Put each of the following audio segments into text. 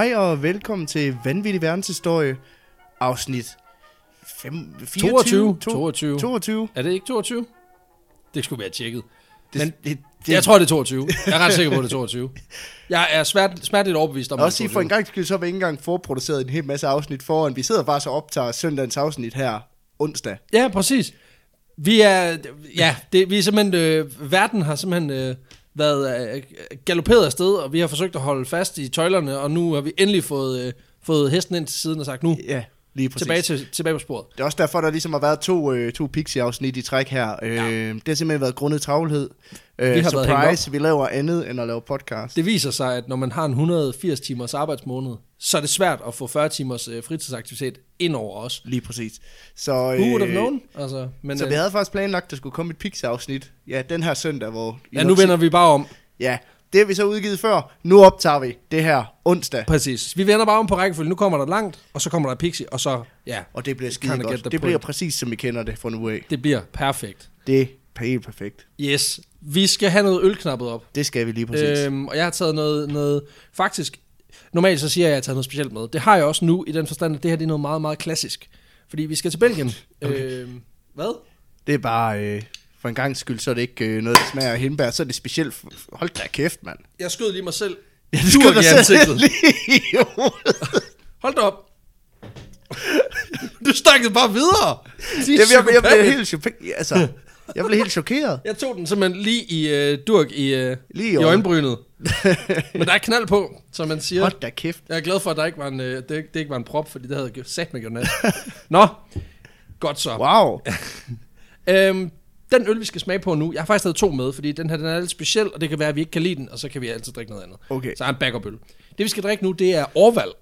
Hej og velkommen til Vanvittig Verdenshistorie, afsnit 5, 24, 22. To- 22. 22. Er det ikke 22? Det skulle være tjekket. Det, Men det, det, Det, jeg tror, det er 22. Jeg er ret sikker på, det er 22. Jeg er svært, smerteligt overbevist om, at også sige, det for en gang skyld, så har vi ikke engang forproduceret en hel masse afsnit foran. Vi sidder bare så optager søndagens afsnit her onsdag. 22. Ja, præcis. Vi er, ja, det, vi er simpelthen, øh, verden har simpelthen øh, været øh, galopperet afsted, og vi har forsøgt at holde fast i tøjlerne, og nu har vi endelig fået, øh, fået hesten ind til siden og sagt, nu Ja, lige præcis. tilbage, til, tilbage på sporet. Det er også derfor, der ligesom har været to, øh, to Pixie-afsnit i træk her. Øh, Ja. Det har simpelthen været grundet travlhed. Øh, Vi har været hængt surprise, vi laver andet end at lave podcast. Det viser sig, at når man har en 180 timers arbejdsmåned, så er det svært at få 40 timers øh, fritidsaktivitet ind over os. Lige præcis. Så, Who would have øh, known? Altså, men, Så øh, vi havde faktisk planlagt, at der skulle komme et Pixie-afsnit. Ja, den her søndag, hvor... I ja, nu vender vi bare om. Ja, det har vi så udgivet før. Nu optager vi det her onsdag. Præcis. Vi vender bare om på rækkefølge. Nu kommer der langt, og så kommer der Pixie, og så, ja, Og det bliver skide godt. Det bliver point. præcis, som vi kender det fra nu af. det bliver perfekt. Det er helt perfekt. Yes. Vi skal have noget ølknappet op. Det skal vi lige præcis. Øh, Øhm, og jeg har taget noget, noget, faktisk, normalt så siger jeg, at jeg har taget noget specielt med. Det har jeg også nu, i den forstand, at det her det er noget meget, meget klassisk. Fordi vi skal til Belgien. Okay. Øhm, hvad? det er bare... Øh, for en gang skyld, så er det ikke øh, noget, der smager af hindbær. Så er det specielt... Hold da kæft, mand. Jeg skød lige mig selv. Ja, Du skød dig selv lige. Hold da op. du snakkede bare videre. Din jeg, jeg, jeg, blev psykopat. helt chokeret. Altså, jeg blev helt chokeret. Jeg tog den simpelthen lige i uh, durk i, uh, Lige i øjenbrynet. Men der er knald på, som man siger. Hold da kæft. Jeg er glad for, at der ikke var en, øh, det, det ikke var en prop, fordi det havde sat mig gjort. Nå, godt så. Wow. Øhm, den øl, vi skal smage på nu, jeg har faktisk taget to med, fordi den her den er lidt speciel, og det kan være, at vi ikke kan lide den, og så kan vi altid drikke noget andet. Okay. Så er en backup øl. Det, vi skal drikke nu, det er Orval,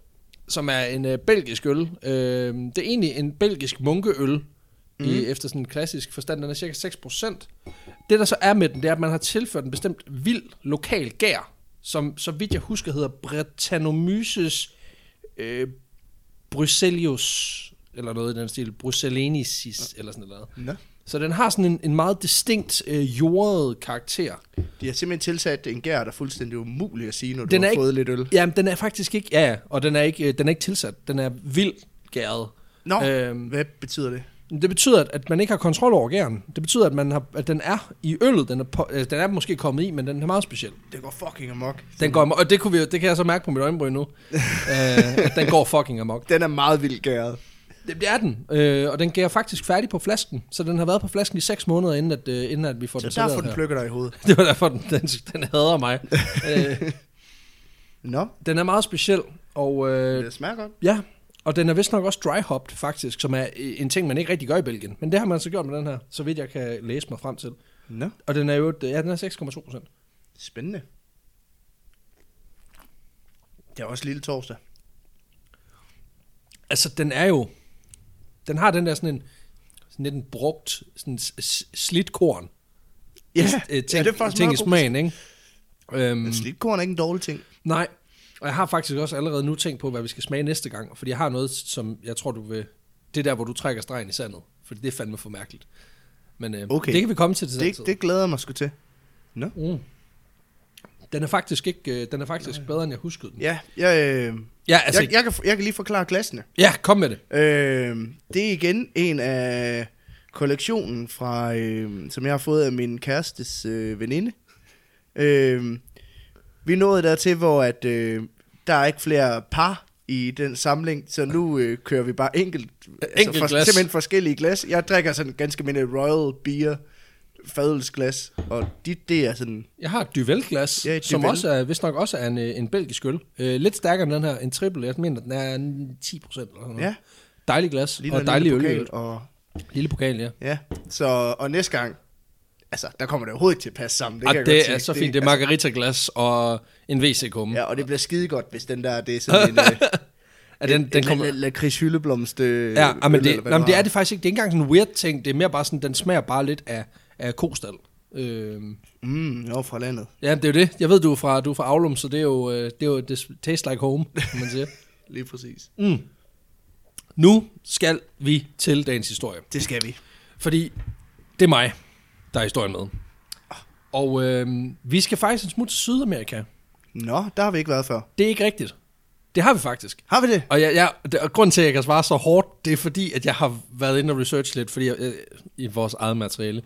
som er en øh, belgisk øl. Øhm, det er egentlig en belgisk munkeøl, mm. i, efter sådan en klassisk forstand. Den er cirka 6%. Det, der så er med den, det er, at man har tilført en bestemt vild lokal gær, som, så vidt jeg husker, hedder Brettanomyces øh, Bruxellius, eller noget i den stil, Bruxellenicis, eller sådan noget. Nå. Så den har sådan en, en meget distinkt øh, jordet karakter. De har simpelthen tilsat en gær, der er fuldstændig umulig at sige, når du Den har er ikke- fået lidt øl. Jamen, den er faktisk ikke, ja, ja, og den er ikke, øh, den er ikke tilsat. Den er vildt gæret. Nå, Øhm, hvad betyder det? Det betyder, at- man ikke har kontrol over gæren. Det betyder, at, man har, at den er i øllet. Den er, på, øh, den er måske kommet i, men den er meget speciel. Det går fucking amok. Den går, amok- og det, kunne vi, det kan jeg så mærke på mit øjenbryn nu. øh, at den går fucking amok. Den er meget vildt gæret. Det, det er den, øh, og den gærer faktisk færdig på flasken. Så den har været på flasken i 6 måneder, inden at, øh, inden at vi får Så den derfor serveret den her. plukker dig i hovedet. Det var derfor, den, den, den hader mig. øh, Nå, den er meget speciel, og øh, det smager godt. Ja, og den er vist nok også dry hopped faktisk, som er en ting, man ikke rigtig gør i Belgien. Men det har man så gjort med den her, så vidt jeg kan læse mig frem til. Nå, Og den er jo, ja, den er 6,2 procent. spændende. Det er også lille torsdag. Altså, den er jo, den har den der sådan en, sådan lidt en brugt, sådan slidt korn. Ja, øh, ting, ja, det er faktisk ting meget smagen, ikke? Øhm, Men slidkorn er ikke en dårlig ting. nej, og jeg har faktisk også allerede nu tænkt på, hvad vi skal smage næste gang, fordi jeg har noget, som jeg tror, du vil, det er der, hvor du trækker stregen i sandet, fordi det er fandme for mærkeligt. Men øh, Okay. det kan vi komme til til Det, tid. det glæder jeg mig sgu til. Nå. Mm. Den er faktisk ikke, øh, den er faktisk bedre, end jeg huskede den. Ja, jeg, øh, Ja, altså, jeg, jeg, kan, jeg kan lige forklare glassene. ja kom med det. Øh, det er igen en af kollektionen, fra, øh, som jeg har fået af min kærestes øh, veninde. Øh, vi nåede dertil, hvor at, øh, der er ikke flere par i den samling, så nu øh, kører vi bare enkelt, Enkelt for, glas. simpelthen forskellige glas. Jeg drikker sådan ganske mindre Royal Beer fadelsglas, og dit, det er sådan, Jeg har et Duvel-glas, Ja, et som Duvel. også er, vist nok også er en, øh, en belgisk øl. Øh, lidt stærkere end den her, en triple. Jeg mener, den er 10 procent eller sådan noget. ja, Dejlig glas, ligner og dejlig øl. og Lille pokal, ja. ja, så, og næste gang, altså, der kommer det overhovedet ikke til at passe sammen. Det, kan og jeg godt det er sige. så fint. Det er margarita-glas og en WC-kumme. Ja, og det bliver skide godt, hvis den der, det er sådan en, øh, Er den, en, den en kommer... la- lakrids hyldeblomst øh, Ja, ah, men, øl, det, eller hvad nej, men det er det faktisk ikke. Det er ikke engang sådan en weird ting. Det er mere bare sådan, den smager bare lidt af, af kostal. Øhm, Mm, jo, fra landet. ja, det er jo det. Jeg ved, du er fra, du er fra Aulum, så det er jo, øh, det er jo det taste like home, som man siger. Lige præcis. Mm. Nu skal vi til dagens historie. Det skal vi. Fordi det er mig, der er historien med. Og øh, vi skal faktisk en smut til Sydamerika. Nå, der har vi ikke været før. Det er ikke rigtigt. Det har vi faktisk. Har vi det? Og, jeg, jeg, det, og grunden til, at jeg kan svare så hårdt, det er fordi, at jeg har været inde og research lidt fordi jeg, øh, i vores eget materiale.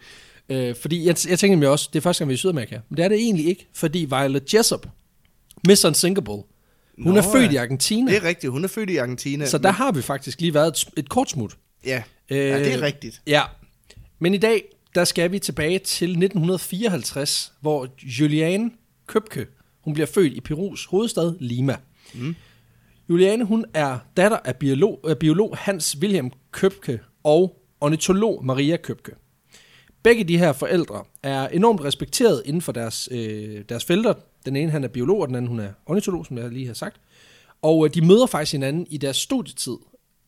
Øh, fordi jeg, jeg tænker mig også, det er første gang, vi er i Sydamerika. Men det er det egentlig ikke, fordi Violet Jessup, Miss Unsinkable, hun Nå, er født ja. i Argentina. Det er rigtigt, hun er født i Argentina. så der har vi faktisk lige været et, et kort smut. Ja, Øh, ja det er rigtigt. Ja, men i dag, der skal vi tilbage til 1954, hvor Juliane Købke, hun bliver født i Perus hovedstad Lima. Mm. Juliane, hun er datter af biolog, af biolog Hans Wilhelm Købke og ornitolog Maria Købke. Begge de her forældre er enormt respekteret inden for deres, øh, deres felter. Den ene han er biolog, og den anden hun er ornitolog, som jeg lige har sagt. Og øh, de møder faktisk hinanden i deres studietid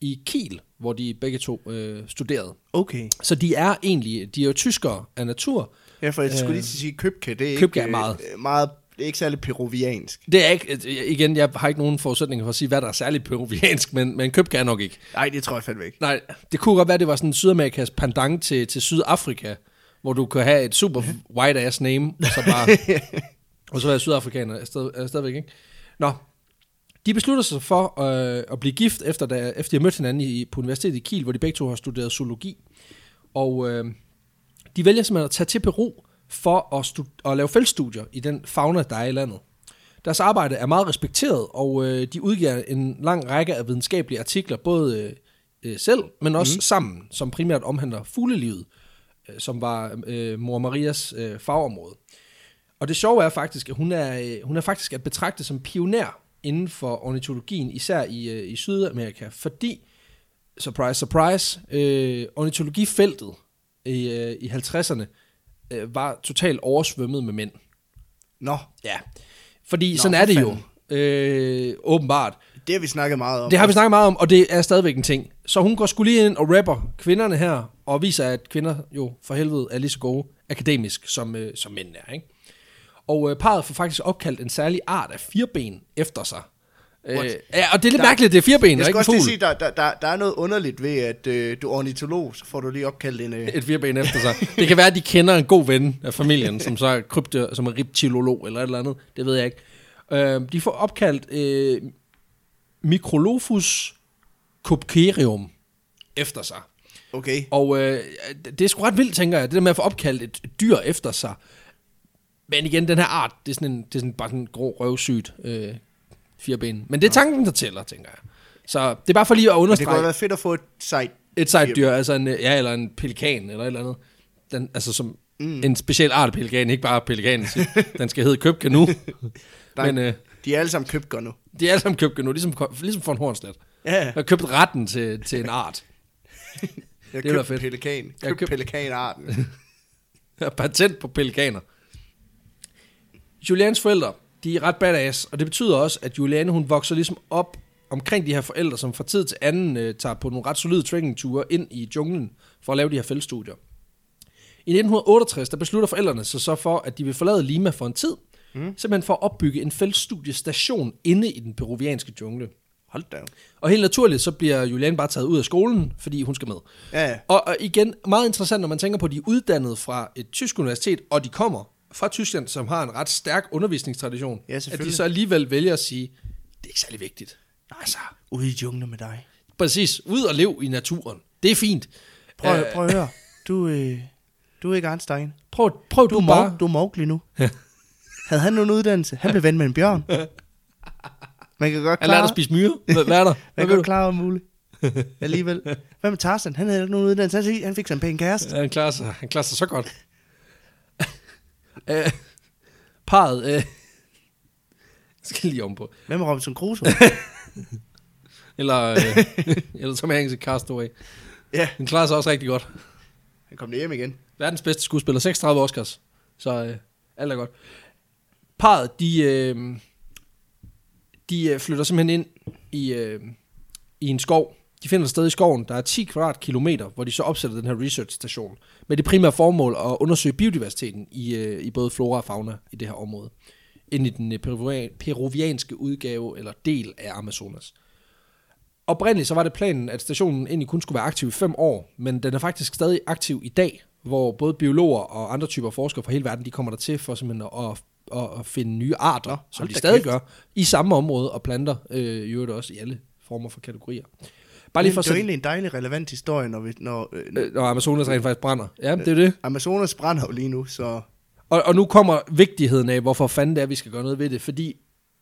i Kiel, hvor de begge to øh, studerede. Okay. Så de er egentlig, de er jo tyskere af natur. Ja, for jeg skulle Øh, lige sige, Købke, det er Købke ikke er meget. øh, meget det er ikke særlig peruviansk. Det er ikke, øh, igen, jeg har ikke nogen forudsætninger for at sige, hvad der er særligt peruviansk, men, men købke er nok ikke. Nej, det tror jeg fandme ikke. Nej, det kunne godt være, det var sådan Sydamerikas pendant til, til Sydafrika, hvor du kan have et super white ass name, og så bare, og så være sydafrikaner er stadig, stadigvæk, ikke? Nå, de beslutter sig for øh, at blive gift, efter, da, efter de har mødt hinanden i, på universitetet i Kiel, hvor de begge to har studeret zoologi. Og øh, de vælger simpelthen at tage til Peru for at, stud- at lave feltstudier i den fauna, der er i landet. Deres arbejde er meget respekteret, og øh, de udgiver en lang række af videnskabelige artikler, både øh, øh, selv, men også mm. sammen, som primært omhandler fuglelivet, øh, som var øh, mor Marias øh, fagområde. Og det sjove er faktisk, at hun er, øh, hun er faktisk at betragte som pioner inden for ornitologien, især i, øh, i Sydamerika, fordi, surprise, surprise, øh, ornitologifeltet i, øh, i 50'erne øh, var totalt oversvømmet med mænd. Nå, Ja, fordi Nå, sådan er det jo, fanden. øh, åbenbart. det har vi snakket meget om. Det har vi snakket meget om, og det er stadigvæk en ting. Så hun går skulle lige ind og rapper kvinderne her, og viser, at kvinder jo for helvede er lige så gode akademisk, som, øh, som mænd er. Ikke? Og øh, parret får faktisk opkaldt en særlig art af fireben efter sig. Øh, What? ja, og det er lidt Der- mærkeligt, det er fireben, Jeg og skal ikke en også lige sige, der, der, der, der er noget underligt ved, at øh, du er ornitolog, så får du lige opkaldt en... Øh, Et fireben efter sig. Det kan være, at de kender en god ven af familien, som så er krypte, som er reptilolog eller et eller andet. Det ved jeg ikke. Øh, de får opkaldt øh, Microlophus cupcerium efter sig. okay. Og øh, det er sgu ret vildt, tænker jeg, det der med at få opkaldt et dyr efter sig. Men igen, den her art, det er sådan, en, det er sådan bare sådan en grå røvsygt øh, fireben. Men det er tanken, der tæller, tænker jeg. Så det er bare for lige at Det kunne understrege være fedt at få et sejt... et sejt dyr, altså en, ja, eller en pelikan, eller et eller andet. Den, altså som mm. en speciel art pelikan, ikke bare pelikanen. den skal hedde købkanu. Nej. Men øh, De er alle sammen købt nu. de er alle sammen købkanu, ligesom, ligesom for en hornslet. Ja, Jeg har købt retten til, til en art. jeg har Det købt fedt. pelikan. Jeg Købt købt- pelikanarten. Jeg har patent på pelikaner. Julians forældre, de er ret badass, og det betyder også, at Juliane, hun vokser ligesom op omkring de her forældre, som fra tid til anden øh, tager på nogle ret solide trekkingture ind i junglen for at lave de her feltstudier. I 1968, der beslutter forældrene sig så for, at de vil forlade Lima for en tid, mm. simpelthen for at opbygge en feltstudiestation inde i den peruvianske jungle. Hold da. Og helt naturligt, så bliver Juliane bare taget ud af skolen, fordi hun skal med. Ja, ja. Og, og igen, meget interessant, når man tænker på, at de er uddannet fra et tysk universitet, og de kommer fra Tyskland, som har en ret stærk undervisningstradition, Ja, at de så alligevel vælger at sige, det er ikke særlig vigtigt. Altså, Ude i junglen med dig. præcis, ud og lev i naturen. Det er fint. Prøv, Øh, prøv at høre. Du, øh, du er ikke Einstein. Prøv, prøv Du du, bare... Mowgli, du er Mowgli nu. Havde han nogen uddannelse? Han blev ven med en bjørn. Man kan godt Han lærte klare, at spise myre. Hvad, hvad er der? man kan godt klare alt muligt. Alligevel. Hvad med Tarzan? Han havde ikke nogen uddannelse. Han, han fik sig en pæn kæreste. Ja, han klarer sig, han klarer sig så godt. Øh, parret... Øh, jeg skal lige om på. Hvad med Robinson Crusoe? Eller, øh, eller Tom Hanks i Castaway. ja, Han klarer sig også rigtig godt. han kom hjem igen. verdens bedste skuespiller, 36 Oscars. Så øh, alt er godt. Parret, de, øh, de øh, flytter simpelthen ind i, øh, i en skov. De finder et sted i skoven, der er 10 kvadratkilometer, hvor de så opsætter den her research-station. Med det primære formål at undersøge biodiversiteten i, øh, i både flora og fauna i det her område. Ind i den øh, peruvian- peruvianske udgave, eller del af Amazonas. Oprindeligt så var det planen, at stationen egentlig kun skulle være aktiv i fem år, men den er faktisk stadig aktiv i dag, hvor både biologer og andre typer forskere fra hele verden, de kommer der til for simpelthen at at, at finde nye arter, som hold de stadig kæft. gør, i samme område, og planter øh, i øvrigt også i alle former for kategorier. Bare lige det, for det er jo egentlig en dejlig relevant historie, når, vi, når øh, øh, når Amazonas rent faktisk brænder. Ja, det er det. Amazonas brænder jo lige nu, så Og, og nu kommer vigtigheden af, hvorfor fanden det er, vi skal gøre noget ved det. Fordi,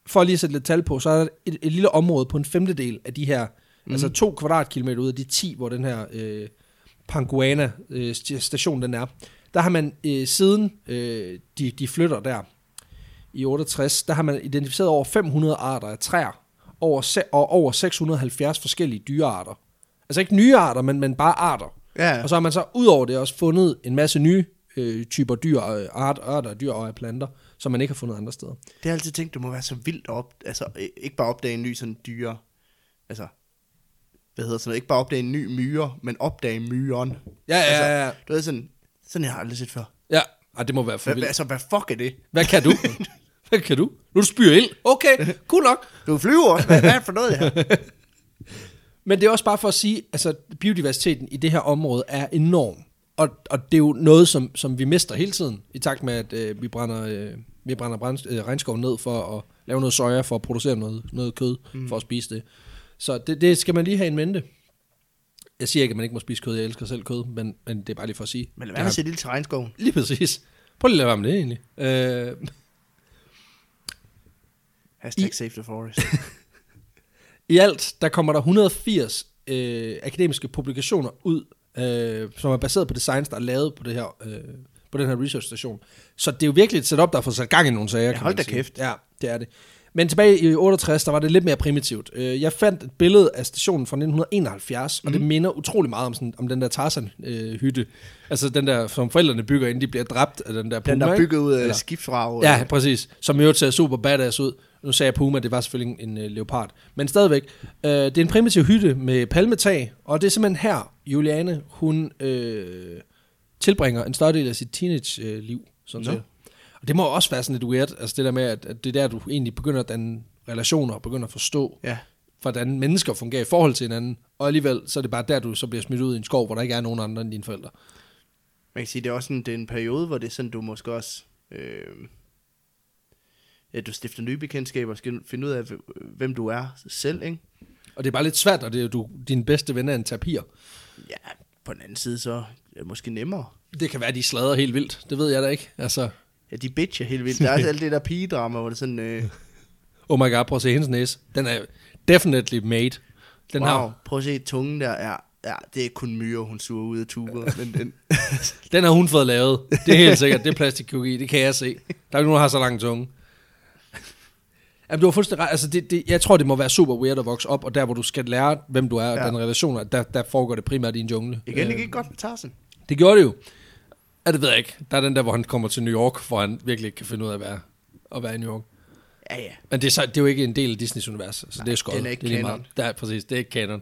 for lige at sætte lidt tal på, så er der et, et lille område på en femtedel af de her, mm. altså to kvadratkilometer ud af de 10, hvor den her øh, Panguana øh, st- station den er. Der har man øh, siden øh, de, de flytter der i 68, der har man identificeret over 500 arter af træer, over, og over 670 forskellige dyrearter. Altså ikke nye arter, men, men bare arter. ja, Og så har man så ud over det også fundet en masse nye øh, typer dyr, øh, art, arter dyr og planter, som man ikke har fundet andre steder. det har jeg altid tænkt, det må være så vildt op, altså øh, ikke bare opdage en ny sådan dyre, altså, hvad hedder sådan noget, ikke bare opdage en ny myre, men opdage myren. Ja, ja, Altså, ja. ja. Du ved sådan, sådan jeg har aldrig set før. ja. Ej, det må være for Hvad, vildt. altså, hvad fuck er det? Hvad kan du? Kan du? Nu du spyr ild. Okay, cool nok. Du flyver, hvad, hvad er det for noget her? Men det er også bare for at sige, altså biodiversiteten i det her område er enorm. Og, og det er jo noget, som, som vi mister hele tiden, i takt med, at øh, vi brænder, øh, vi brænder brænd, øh, regnskov ned for at lave noget soja, for at producere noget, noget kød, mm. for at spise det. Så det, det skal man lige have en mente. Jeg siger ikke, at man ikke må spise kød, jeg elsker selv kød, men, men det er bare lige for at sige. Men lad det være med at sætte ild til regnskoven. Lige præcis. Prøv lige at lade være med det egentlig. Øh, Hashtag I- save the forest. I alt, der kommer der 180 øh, akademiske publikationer ud, øh, som er baseret på designs, der er lavet på, det her, øh, på den her research station. Så det er jo virkelig et setup, der får sat gang i nogle sager, Ja, hold da kæft. Ja, det er det. Men tilbage i 68, der var det lidt mere primitivt. Øh, Jeg fandt et billede af stationen fra 1971, mm. og det minder utrolig meget om, sådan, om den der Tarzan-hytte. altså den der, som forældrene bygger, inden de bliver dræbt af den der puma. Den der er bygget ud af skibsvrag. Ja, præcis. Som øvrigt ser super badass ud. Nu sagde jeg Puma, det var selvfølgelig en uh, leopard. Men stadigvæk, uh, det er en primitiv hytte med palmetag, og det er simpelthen her, Juliane, hun øh, tilbringer en større del af sit teenage-liv. Sådan Nå. set. Og det må også være sådan lidt weird, altså det der med, at, at det er der, du egentlig begynder at danne relationer, og begynder at forstå, ja. hvordan mennesker fungerer i forhold til hinanden, og alligevel, så er det bare der, du så bliver smidt ud i en skov, hvor der ikke er nogen andre end dine forældre. Man kan sige, det er også sådan, det er en periode, hvor det er sådan, du måske også... Øh, ja, du stifter nye bekendtskaber, skal finde ud af, hvem du er selv, ikke? Og det er bare lidt svært, når det er du, din bedste ven er en tapir. Ja, på den anden side, så er det måske nemmere. Det kan være, de slader helt vildt. Det ved jeg da ikke. Altså, Ja, de bitcher helt vildt. Der er også alt det der pigedrama, hvor det sådan... Øh, oh my god, prøv at se hendes næse. Den er definitely made. Den wow, har, prøv at se tungen der. Ja, ja, det er kun myre, hun suger ud af tuber. men den, den har hun fået lavet. Det er helt sikkert. Det er plastikkirurgi, det kan jeg se. Der er ikke nogen, der har så lang tunge. Jamen, du har fuldstændig ret. Altså, det, det, jeg tror, det må være super weird at vokse op, og der, hvor du skal lære, hvem du er, og Ja. den relation, der, der foregår det primært i en jungle. igen, det Øh, gik godt med Tarzan. det gjorde det jo. Ja, det ved jeg ikke. Der er den der, hvor han kommer til New York, hvor han virkelig ikke kan finde ud af at være, at være i New York. Ja, ja. Men det er, så, det er jo ikke en del af Disneys univers, så Nej, det er skåret. den er ikke det er lige canon. meget. Det er, præcis, det er ikke kanon.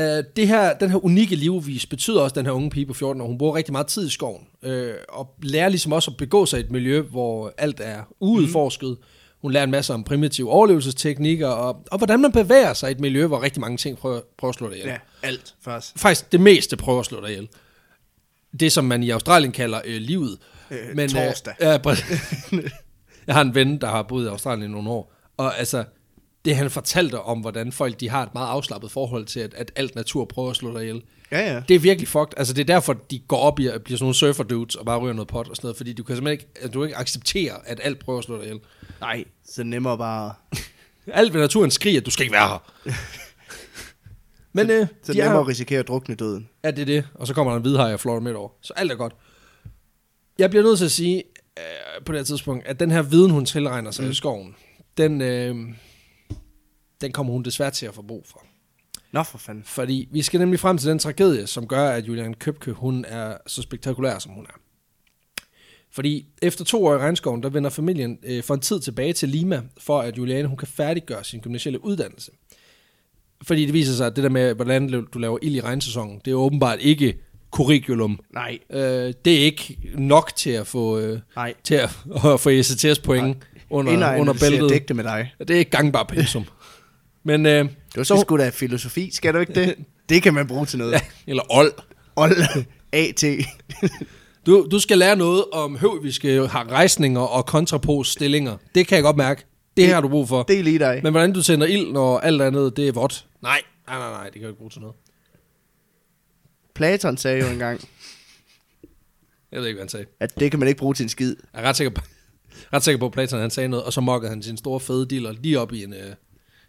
Uh, det her, den her unikke livvis betyder også, at den her unge pige på 14 år, hun bruger rigtig meget tid i skoven, uh, og lærer ligesom også at begå sig i et miljø, hvor alt er uudforsket. Mm. Hun lærer en masse om primitive overlevelsesteknikker, og, og hvordan man bevæger sig i et miljø, hvor rigtig mange ting prøver, prøver at slå dig ihjel. Ja, alt først. Faktisk det meste prøver at slå dig ihjel. Det, som man i Australien kalder øh, livet. Øh, torsdag. Øh, ja, præcis. jeg har en ven, der har boet i Australien i nogle år, og altså, det han fortalte om, hvordan folk de har et meget afslappet forhold til, at, at alt natur prøver at slå dig ihjel. Ja, ja. Det er virkelig fucked. Altså, det er derfor, de går op i at blive sådan nogle surfer dudes og bare ryger noget pot og sådan noget, fordi du kan simpelthen ikke, du ikke accepterer, at alt prøver at slå dig ihjel. Nej, så er nemmere bare... Alt ved naturen skriger, at du skal ikke være her. Men øh, Så de det er nemmere at risikere at drukne døden. Ja, det er det. Og så kommer der en hvidhaj og flår midt over. Så alt er godt. Jeg bliver nødt til at sige øh, på det her tidspunkt, at den her viden, hun tilregner sig mm. i skoven, den, øh, den kommer hun desværre til at få brug for. Nå, for fanden. Fordi vi skal nemlig frem til den tragedie, som gør, at Julian Købke, hun er så spektakulær, som hun er. Fordi efter to år i regnskoven, der vender familien øh, for en tid tilbage til Lima, for at Juliane hun kan færdiggøre sin gymnasielle uddannelse. Fordi det viser sig, at det der med, hvordan du laver ild i regnsæsonen, det er åbenbart ikke curriculum. Nej, Øh, det er ikke nok til at få, øh, nej. til at, at få ECTS point under, under bæltet. digte med dig. Det er ikke gangbar pensum. Men, øh, Du så, skal sgu da filosofi, skal du ikke det? Det kan man bruge til noget. ja, eller old. Old. AT. Du, du skal lære noget om høviske rejsninger og kontrapoststillinger. Det kan jeg godt mærke. Det har du brug for. Det er lige dig. Men hvordan du sender ild, når alt andet det er vådt? Nej, nej, nej, nej, det kan du ikke bruge til noget. Platon sagde jo engang, Jeg ved ikke, hvad han sagde. at det kan man ikke bruge til en skid. Jeg er ret sikker på, ret sikker på at Platon han sagde noget, og så mokkede han sin store fede dealer lige op i en, øh,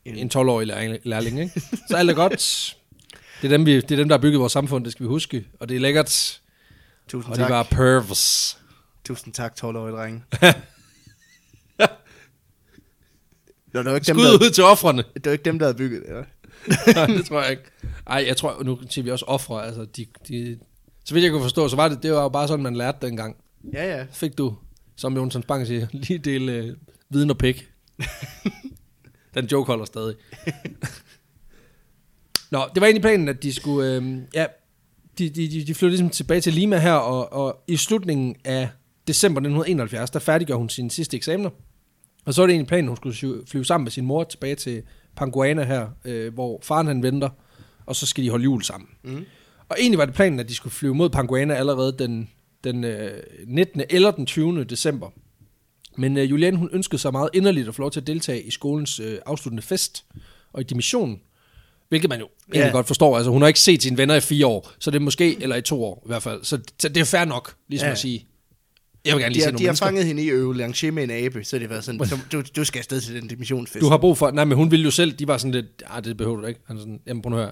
en 12-årig lærling, lærling ikke? Så alt er godt. Det er, dem, vi, det er dem, der har bygget vores samfund, det skal vi huske. Og det er lækkert. Tusind Og tak. de var pervs. Tusind tak, 12-årige drenge. Det var ikke dem, Skud der, ud til offrene. det var ikke dem, der havde bygget det. eller? Nej, det tror jeg ikke. Ej, jeg tror, nu siger vi også ofre. Altså, de, de, så vidt jeg kunne forstå, så var det, det var jo bare sådan, man lærte dengang. Ja, ja. Fik du, som Jonathan Spang siger, lige del øh, viden og pik. Den joke holder stadig. Nå, det var egentlig planen, at de skulle, øh, ja, de, de, de, flyttede ligesom tilbage til Lima her, og, og i slutningen af december 1971, der færdiggjorde hun sine sidste eksamener. Og så var det egentlig planen, at hun skulle flyve- sammen med sin mor tilbage til Panguana her, øh, hvor faren han venter, og så skal de holde jul sammen. Mm. Og egentlig var det planen, at de skulle flyve mod Panguana allerede den, den øh, 19. eller den 20. december. Men øh, Juliane, hun ønskede sig meget inderligt at få lov til at deltage i skolens øh, afsluttende fest og i dimission. Hvilket man jo egentlig Ja. godt forstår. Altså, hun har ikke set sine venner i fire år, så det er måske, eller i to år i hvert fald. Så, så det er fair nok, ligesom Ja. at sige, jeg vil gerne De lige se har, nogle de har mennesker. fanget hende i Øvelanger med en abe, så det var sådan, så du, du skal afsted til den dimensionsfest. Du har brug for... Nej, men hun ville jo selv... De var sådan lidt... Ah, det behøver du ikke. Han sådan, jamen prøv nu høre.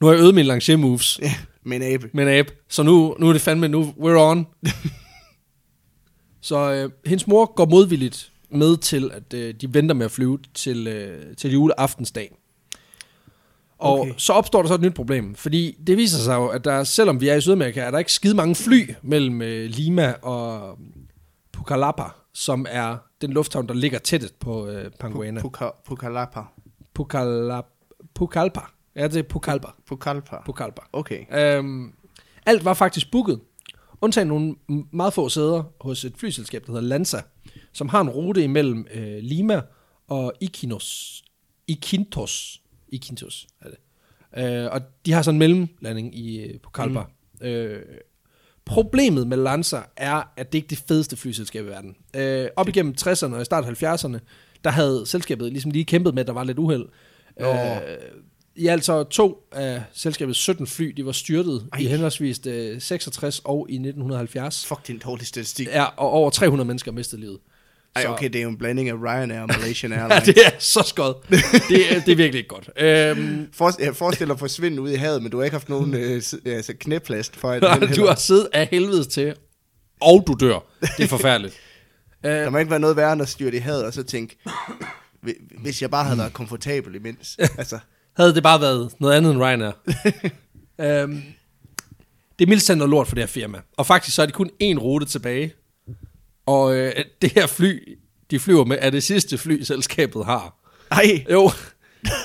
Nu har jeg øvet mine lancier moves Ja, med en abe. med en abe. Så nu, nu er det fandme... Nu, we're on. så øh, hendes mor går modvilligt med til, at øh, de venter med at flyve til, øh, til juleaftensdag. Og Okay. så opstår der så et nyt problem, fordi det viser sig jo, at der, selvom vi er i Sydamerika, er der ikke skide mange fly mellem øh, Lima og Pucallapa, som er den lufthavn, der ligger tættest på øh, Panguana. Puka- Pukalapa. Pucallapa. Pucallpa. Ja, det er Pucallpa. Pukalpa. Pucallpa. Okay. Øhm, alt var faktisk booket. Undtagen nogle meget få sæder hos et flyselskab, der hedder Lanza, som har en rute imellem øh, Lima og Iquinos. Iquintos. Iquintos er det. Øh, og de har sådan en mellemlanding i øh, Pucallpa. Mm. Øh, problemet med Lanza er, at det ikke er det fedeste flyselskab i verden. Øh, op igennem 60'erne og i start 70'erne, der havde selskabet ligesom lige kæmpet med, at der var lidt uheld. Nå. Øh, I altså to af selskabets 17 fly, de var styrtet Ej. I henholdsvis øh, 66 og i 1970. Fuck din dårlige statistik. Ja, og over 300 mennesker mistede livet. Ej, okay, det er jo en blanding af Ryanair og Malaysian Ja, Airlines. det er så skødt. Det er, det er virkelig ikke godt. Øhm, For, jeg forestiller dig at forsvinde ud i havet, men du har ikke haft nogen øh, s- altså knæplast for at du har siddet af helvedes til, og du dør. Det er forfærdeligt. Der må ikke være noget værre end at styre i havet, og så tænke, "Hvi- hvis jeg bare havde været komfortabel imens. Altså, Havde det bare været noget andet end Ryanair. øhm, det er mildt lort for det her firma. Og faktisk så er det kun én rute tilbage. Og øh, det her fly, de flyver med, er det sidste fly, selskabet har. ej, Jo,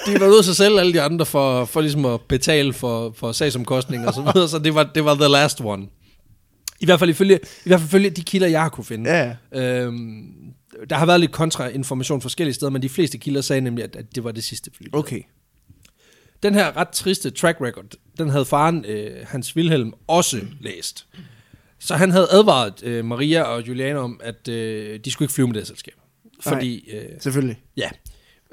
de var nødt til at sælge alle de andre for, for ligesom at betale for, for sagsomkostninger og så videre, så det var, det var the last one. I hvert fald ifølge, i hvert fald ifølge de kilder, jeg har kunne finde. ja, Øhm, der har været lidt kontrainformation forskellige steder, men de fleste kilder sagde nemlig, at, at det var det sidste fly. okay. Den her ret triste track record, den havde faren, øh, Hans Wilhelm, også læst. Så han havde advaret øh, Maria og Juliane om, at øh, de skulle ikke flyve med det selskab. Fordi, øh, Selvfølgelig. ja,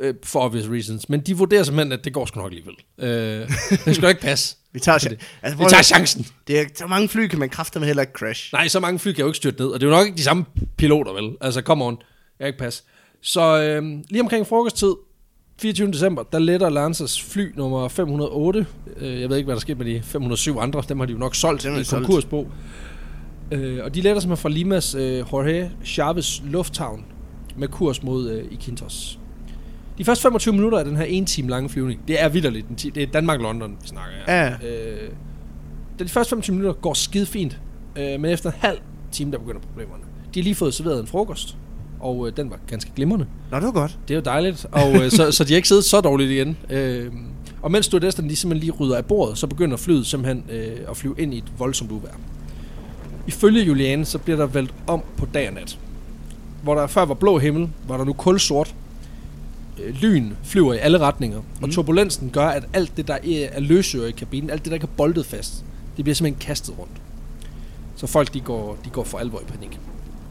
øh, for obvious reasons. Men de vurderer simpelthen, at det går sgu nok alligevel. Øh, det skal ikke passe. Vi tager, Det- altså, Vi tager chancen. det er, så mange fly kan man kræfte heller ikke crash. Nej, så mange fly kan jo ikke styrte ned, og det er jo nok ikke de samme piloter, vel? Altså, come on. Jeg kan ikke passe. Så øh, lige omkring frokosttid, 24. december, der letter Lancers fly nummer 508. Øh, jeg ved ikke, hvad der sker med de 507 andre. Dem har de jo nok solgt i de solgt. Øh, og de letter simpelthen fra Limas øh, Jorge Chavez lufthavn med kurs mod øh, Iquitos. De første 25 minutter af den her en time lange flyvning, det er vidderligt. en ti- Det er Danmark-London, vi snakker her. Ja. Øh, de første 25 minutter går skide fint, øh, men efter en halv time, der begynder problemerne. De har lige fået serveret en frokost, og øh, den var ganske glimrende. Nå, det var godt. Det er jo dejligt, og øh, så, så de har ikke siddet så dårligt igen. Øh, og mens stewardesserne de simpelthen lige rydder af bordet, så begynder flyet simpelthen øh, at flyve ind i et voldsomt uvejr. Ifølge Juliane, så bliver der valgt om på dag og nat. Hvor der før var blå himmel, var der nu kul sort. Øh, lyn flyver i alle retninger, og Mm. turbulensen gør, at alt det, der er løsøre i kabinen, alt det, der ikke er boltet fast, det bliver simpelthen kastet rundt. Så folk, de går, de går for alvor i panik.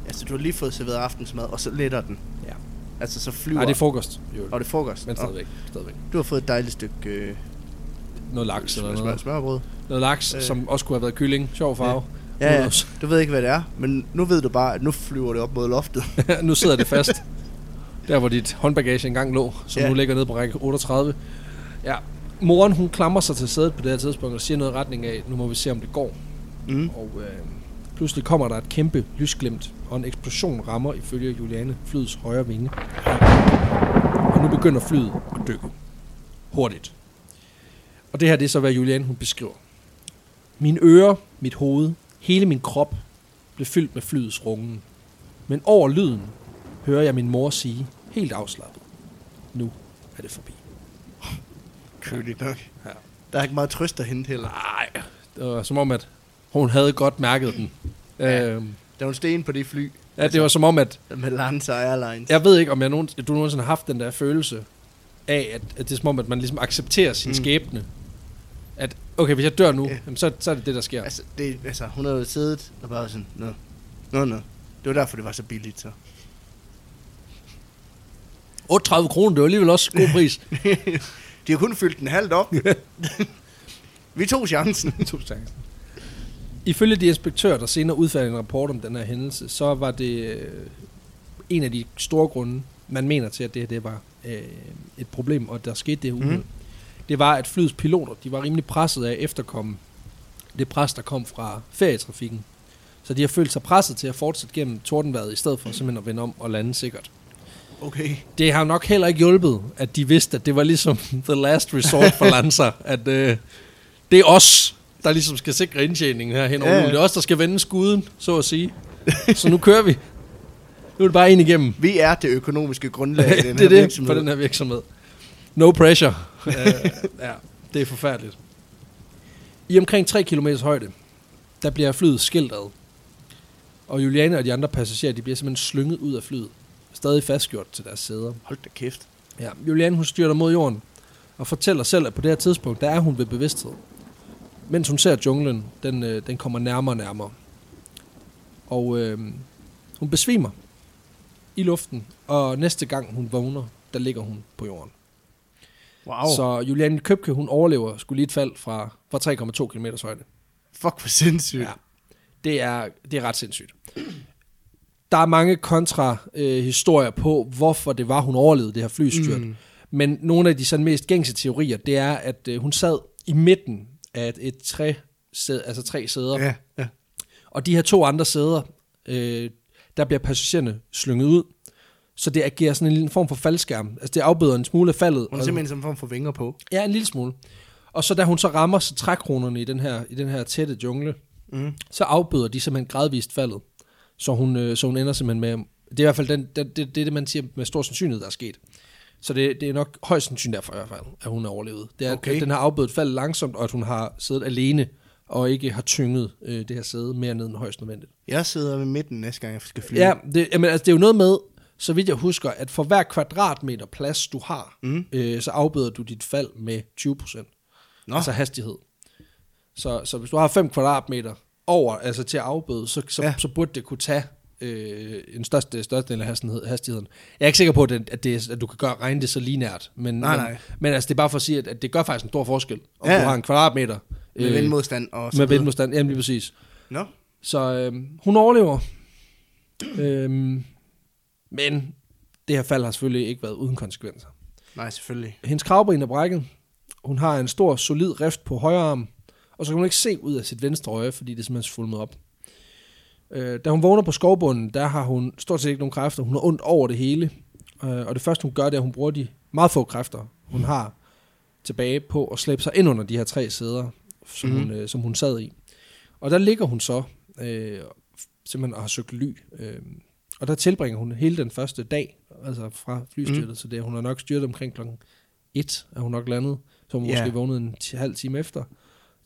Altså, du har lige fået serveret aftensmad, og så letter den. Ja. Altså, så flyver... Nej, det er frokost. Jo. Og det er frokost. Men stadigvæk. stadigvæk. Du har fået et dejligt stykke øh, Noget laks eller noget. smørbrød. Noget laks, Øh. som også kunne have været kylling. Sjov farve. Ja, ja. Du ved ikke, hvad det er, men nu ved du bare, at nu flyver det op mod loftet. nu sidder det fast. Der, hvor dit håndbagage engang lå, som Ja. nu ligger nede på række 38. Ja. Moren, hun klamrer sig til sædet på det her tidspunkt og siger noget i retning af, nu må vi se, om det går. Mm. Og øh, pludselig kommer der et kæmpe lysglimt, og en eksplosion rammer ifølge Juliane flyets højre vinge. Og nu begynder flyet at dykke. Hurtigt. Og det her det er så, hvad Juliane hun beskriver. Mine ører, mit hoved, hele min krop blev fyldt med flyets rungen. Men over lyden hører jeg min mor sige, helt afslappet. Nu er det forbi. Køligt nok. Ja. Der er ikke meget trøst at hente heller. Nej, det var som om, at hun havde godt mærket den. Ja. Øhm, Der var en sten på det fly ja, det var som om, at med Lanza Airlines. Jeg ved ikke, om jeg nogen, du nogensinde har haft den der følelse af, at, at det er som om, at man ligesom accepterer sin mm. skæbne. Okay, hvis jeg dør nu, Ja. jamen, så, så er det det, der sker. Altså, det, altså, hun havde siddet og bare sådan, nå, nå, nå. Det var derfor, det var så billigt, så. 38 kroner, det var alligevel også god pris. De har kun fyldt den halvt op. Vi tog chancen. Ifølge de inspektører, der senere udfærdede en rapport om den her hændelse, så var det øh, en af de store grunde, man mener til, at det her det var øh, et problem, og der skete det her. Mm. Det var, at flyets piloter, de var rimelig presset af at efterkomme det pres, der kom fra ferietrafikken. Så de har følt sig presset til at fortsætte gennem tordenvejret, i stedet for simpelthen at vende om og lande sikkert. Okay. Det har nok heller ikke hjulpet, at de vidste, at det var ligesom the last resort for Lanza. At øh, det er os, der ligesom skal sikre indtjeningen her hen over Ja. Det er os, der skal vende skuden, så at sige. Så nu kører vi. Nu er det bare ind igennem. Vi er det økonomiske grundlag i den det her er det virksomhed. for den her virksomhed. No pressure. Uh, ja, det er forfærdeligt. I omkring 3 km højde, der bliver flyet skilt ad. Og Juliane og de andre passagerer, de bliver simpelthen slynget ud af flyet. Stadig fastgjort til deres sæder. Hold da kæft. Ja, Juliane hun styrter mod jorden og fortæller selv, at på det her tidspunkt, der er hun ved bevidsthed. Mens hun ser junglen, den, øh, den kommer nærmere og nærmere. Og øh, hun besvimer i luften, og næste gang hun vågner, der ligger hun på jorden. Wow. Så Juliane Købke, hun overlever skulle lige et fald fra, fra 3,2 km højde. Fuck, hvor sindssygt. Ja. Det er, det er ret sindssygt. Der er mange kontra-historier øh, historier på, hvorfor det var, hun overlevede det her flystyrt. Mm. Men nogle af de sådan mest gængse teorier, det er, at øh, hun sad i midten af et, et træ, sæd, altså tre sæder. Ja, ja. Og de her to andre sæder, øh, der bliver passagererne slynget ud. Så det agerer sådan en lille form for faldskærm. Altså det afbøder en smule af faldet. Hun er simpelthen som en form for vinger på. Ja, en lille smule. Og så da hun så rammer så trækronerne i den her, i den her tætte jungle, Mm. så afbøder de simpelthen gradvist faldet. Så hun, øh, så hun ender simpelthen med, det er i hvert fald den, den, det, det, det, man siger med stor sandsynlighed, der er sket. Så det, det er nok højst sandsynligt derfor i hvert fald, at hun er overlevet. Det er, okay. at den har afbødet faldet langsomt, og at hun har siddet alene, og ikke har tynget øh, det her sæde mere ned end højst nødvendigt. Jeg sidder ved midten næste gang, jeg skal flyve. Ja, det, jamen, altså, det er jo noget med, så vidt jeg husker, at for hver kvadratmeter plads, du har, Mm. øh, så afbøder du dit fald med 20%. Nå. Altså hastighed. Så, så hvis du har 5 kvadratmeter over, altså til at afbøde, så, så, Ja. så burde det kunne tage øh, en største, største del af hastighed, hastigheden. Jeg er ikke sikker på, at, det, at, det, at du kan gøre, regne det så linært, men, Nej, men, nej. men altså, det er bare for at sige, at, at det gør faktisk en stor forskel, om Ja, du har en kvadratmeter Med vindmodstand og så med vindmodstand. Jamen lige præcis. Nå. Så øh, hun overlever. øhm, men det her fald har selvfølgelig ikke været uden konsekvenser. Nej, selvfølgelig. Hendes kravben er brækket. Hun har en stor, solid rift på højre arm. Og så kan hun ikke se ud af sit venstre øje, fordi det er simpelthen svulmet op. Øh, da hun vågner på skovbunden, der har hun stort set ikke nogen kræfter. Hun har ondt over det hele. Øh, og det første, hun gør, det er, at hun bruger de meget få kræfter, hun har tilbage på at slæbe sig ind under de her tre sæder, som, mm. hun, øh, som hun sad i. Og der ligger hun så øh, simpelthen og har søgt ly. Øh, og der tilbringer hun hele den første dag, altså fra flystyrtet, mm. så det, hun har nok styrt omkring klokken 1, er hun nok landet, så hun Ja. måske vågnede en halv time efter.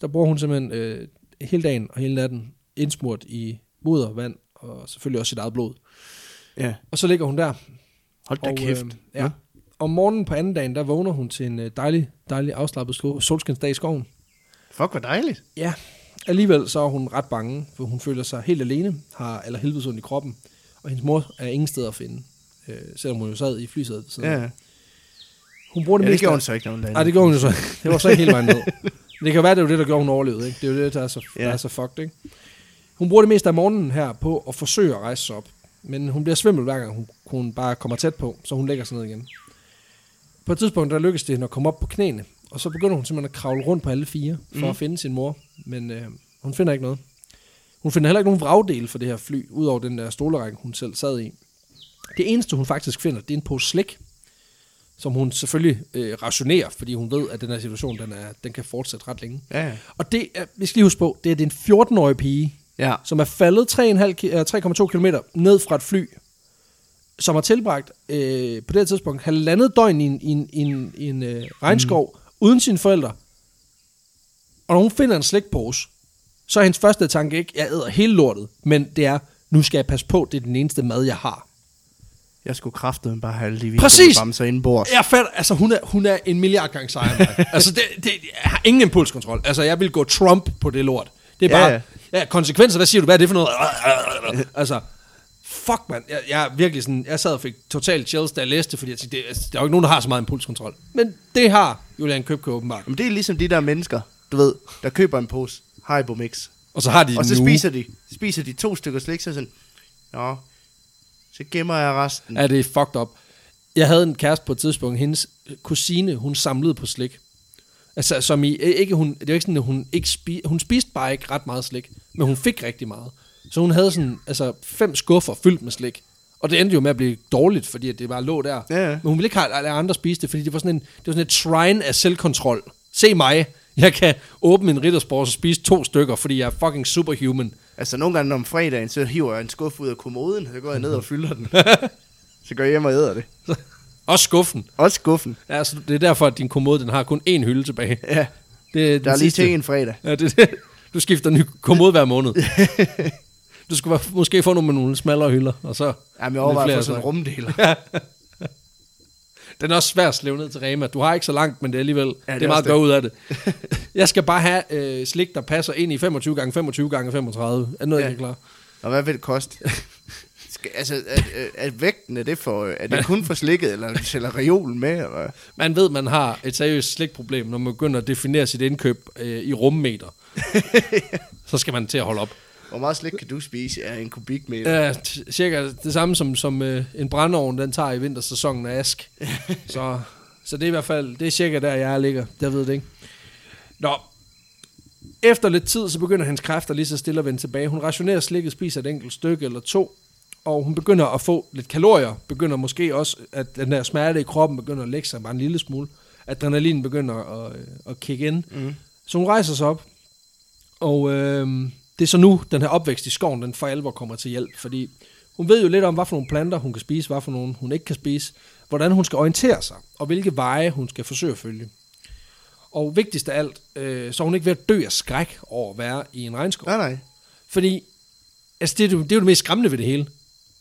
Der bruger hun simpelthen øh, hele dagen og hele natten indsmurt i mudder, vand og selvfølgelig også sit eget blod. Ja. Og så ligger hun der. Hold da og, kæft. Øh, ja. Om morgenen på anden dagen, der vågner hun til en øh, dejlig, dejlig afslappet solskinsdag i skoven. Fuck, hvor dejligt. Ja, alligevel så er hun ret bange, for hun føler sig helt alene, har eller helvedesund i kroppen, og hendes mor er ingen steder at finde, øh, selvom hun jo sad i flysædet. af. Ja, Hun bruger det, ja det gjorde hun så ikke, når hun landede. Nej, det gjorde hun jo så. Det var så ikke hele vejen ned. Men det kan være, det var det, der gjorde, hun overlevede. Ikke? Det er jo det, der er så, Ja. der er så fucked. Ikke? Hun bruger det meste af morgenen her på at forsøge at rejse sig op. Men hun bliver svimmel hver gang, hun, hun bare kommer tæt på, så hun lægger sig ned igen. På et tidspunkt, der lykkes det hende at komme op på knæene, og så begynder hun simpelthen at kravle rundt på alle fire, for mm. at finde sin mor. Men øh, hun finder ikke noget. Hun finder heller ikke nogen vragdel for det her fly, udover den der stolerække, hun selv sad i. Det eneste, hun faktisk finder, det er en pose slik, som hun selvfølgelig øh, rationerer, fordi hun ved, at den her situation, den, er, den kan fortsætte ret længe. Ja, ja. Og det er, vi skal lige huske på, det er, det er en 14-årig pige, Ja, som er faldet 3,5 ki- øh, 3,2 km ned fra et fly, som har tilbragt øh, på det her tidspunkt halvandet døgn i en, i en, i en, i en øh, regnskov, mm. uden sine forældre. Og når hun finder en slikpose, så er hendes første tanke ikke, jeg æder hele lortet, men det er, nu skal jeg passe på, det er den eneste mad, jeg har. jeg skulle kraftedeme bare have alle de Præcis! bamser indenbords. Jeg fatter, altså hun er, hun er en milliard gange sejere altså det, det, jeg har ingen impulskontrol. Altså jeg vil gå Trump på det lort. Det er Ja, bare, ja. ja, konsekvenser, hvad siger du, hvad er det for noget? altså, fuck mand, jeg, jeg er virkelig sådan, jeg sad og fik total chills, da jeg læste det, fordi jeg tænkte, det, altså, der er jo ikke nogen, der har så meget impulskontrol. Men det har Julian Købke åbenbart. Men det er ligesom de der mennesker, du ved, der køber en pose Haribo Mix. Og så har de Og så nu. spiser de, spiser de to stykker slik, så er sådan, Nå, så gemmer jeg resten. Ja, det er fucked up. Jeg havde en kæreste på et tidspunkt, hendes kusine, hun samlede på slik. Altså, som i, ikke hun, det er jo ikke sådan, at hun ikke spi, hun spiste bare ikke ret meget slik, men hun fik rigtig meget. Så hun havde sådan, altså, fem skuffer fyldt med slik. Og det endte jo med at blive dårligt, fordi at det bare lå der. Ja, ja. Men hun ville ikke have lade andre spise det, fordi det var sådan en, det var sådan et shrine af selvkontrol. Se mig, jeg kan åbne en riddersport og spise to stykker, fordi jeg er fucking superhuman. Altså nogle gange om fredagen, så hiver jeg en skuffe ud af kommoden, så går jeg ned og fylder den. så går jeg hjem og æder det. Også skuffen. Også skuffen. Ja, altså, det er derfor, at din kommode, den har kun én hylde tilbage. Ja, Det er der er lige til en fredag. Ja, det, det. Du skifter ny kommode hver måned. Du skulle måske få nogle med nogle smallere hylder, og så... Jamen, jeg overvejer at få sådan en rumdeler. Den er også svær at slæve ned til Rema. Du har ikke så langt, men det er alligevel... Ja, det det, er det meget også godt ud af det. Jeg skal bare have øh, slik, der passer ind i 25 gange 25 gange 35. Er det noget, Ja. jeg kan klare? Og hvad vil det koste? Skal, altså, er, er- vægten er det, for, er det kun for slikket, eller tæller reolen med? Eller? Man ved, man har et seriøst slikproblem, når man begynder at definere sit indkøb øh, i rummeter. så skal man til at holde op. Hvor meget slik kan du spise af en kubikmeter? Ja, t- cirka det samme som, som øh, en brændeovn, den tager i vintersæsonen af ask. så, så det er i hvert fald, det er cirka der, jeg ligger. Jeg ved det ikke. Nå, efter lidt tid, så begynder hans kræfter lige så stille at vende tilbage. Hun rationerer slikket, spiser et enkelt stykke eller to, og hun begynder at få lidt kalorier. Begynder måske også, at den der smerte i kroppen begynder at lægge sig bare en lille smule. Adrenalin begynder at, øh, at kigge ind. Mm. Så hun rejser sig op, og øh, det er så nu, den her opvækst i skoven, den for alvor kommer til hjælp, fordi hun ved jo lidt om, hvad for nogle planter hun kan spise, hvad for nogle hun ikke kan spise, hvordan hun skal orientere sig, og hvilke veje hun skal forsøge at følge. Og vigtigst af alt, øh, så er hun ikke ved at dø af skræk over at være i en regnskov. Nej, nej. Fordi, altså det er, jo, det er jo det mest skræmmende ved det hele.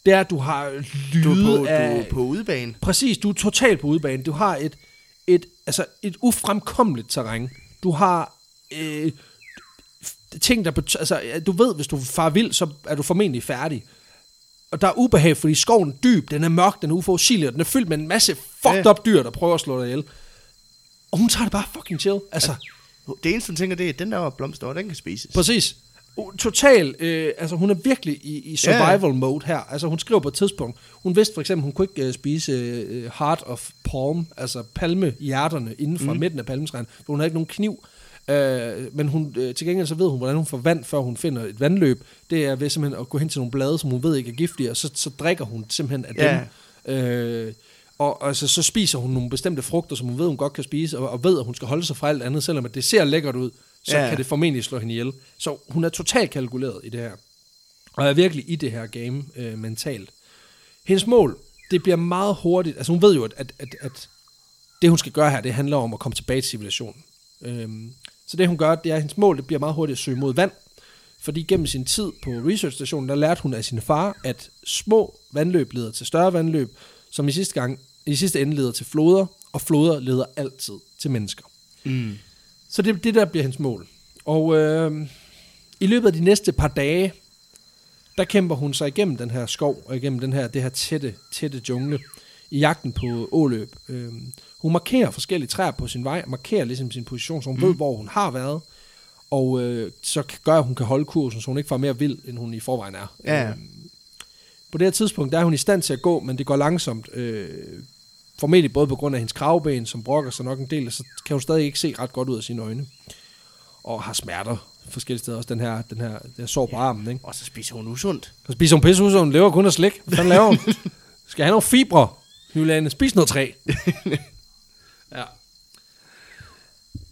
Det er, at du har lyde Du er på, du af... er på udebane. Præcis, du er totalt på udebane. Du har et, et, altså et ufremkommeligt terræn. Du har øh, ting, der... bet- Altså, du ved, hvis du far vild, så er du formentlig færdig. Og der er ubehag, fordi skoven er dyb, den er mørk, den er uforudsigelig, og den er fyldt med en masse fucked up dyr, der prøver at slå dig ihjel. Og hun tager det bare fucking chill. Altså, Det eneste, hun tænker, det er, at den der blomster, den kan spises. Præcis. Total, øh, altså hun er virkelig i, i survival ja. mode her. Altså hun skriver på et tidspunkt, hun vidste for eksempel, hun kunne ikke øh, spise øh, heart of palm, altså palmehjerterne inden for mm. midten af palmetræen, for hun havde ikke nogen kniv. Øh, men hun, øh, til gengæld så ved hun, hvordan hun får vand, før hun finder et vandløb. Det er ved simpelthen at gå hen til nogle blade, som hun ved ikke er giftige, og så, så drikker hun simpelthen af Ja. dem. Øh, og altså, så spiser hun nogle bestemte frugter, som hun ved, hun godt kan spise, og, og ved, at hun skal holde sig fra alt andet, selvom at det ser lækkert ud, så Ja. kan det formentlig slå hende ihjel. Så hun er totalt kalkuleret i det her. Og er virkelig i det her game øh, mentalt. Hendes mål, det bliver meget hurtigt, altså hun ved jo, at, at, at, at det hun skal gøre her, det handler om at komme tilbage til civilisationen. Øhm, så det hun gør, det er, at hendes mål, det bliver meget hurtigt at søge mod vand. Fordi gennem sin tid på researchstationen, der lærte hun af sin far, at små vandløb leder til større vandløb, som i sidste, gang, i sidste ende leder til floder, og floder leder altid til mennesker. Mm. Så det, det der bliver hendes mål. Og øh, I løbet af de næste par dage, der kæmper hun sig igennem den her skov, og igennem den her, det her tætte, tætte jungle, i jagten på åløb. Øhm, hun markerer forskellige træer på sin vej, markerer ligesom sin position, så hun mm. ved, hvor hun har været, og øh, så gør, at hun kan holde kursen, så hun ikke får mere vild, end hun i forvejen er. Ja, ja. Øhm, på det her tidspunkt, der er hun i stand til at gå, men det går langsomt. Øh, formentlig både på grund af hendes kravben, som brokker sig nok en del, så kan hun stadig ikke se ret godt ud af sine øjne. Og har smerter forskellige steder. Også den her, den her, den her sår på armen, ikke? Og så spiser hun usundt. Så spiser hun pisse hun lever kun af slik. Hvad laver hun? Skal have nogle fibre, Juliane. Spis noget træ. ja.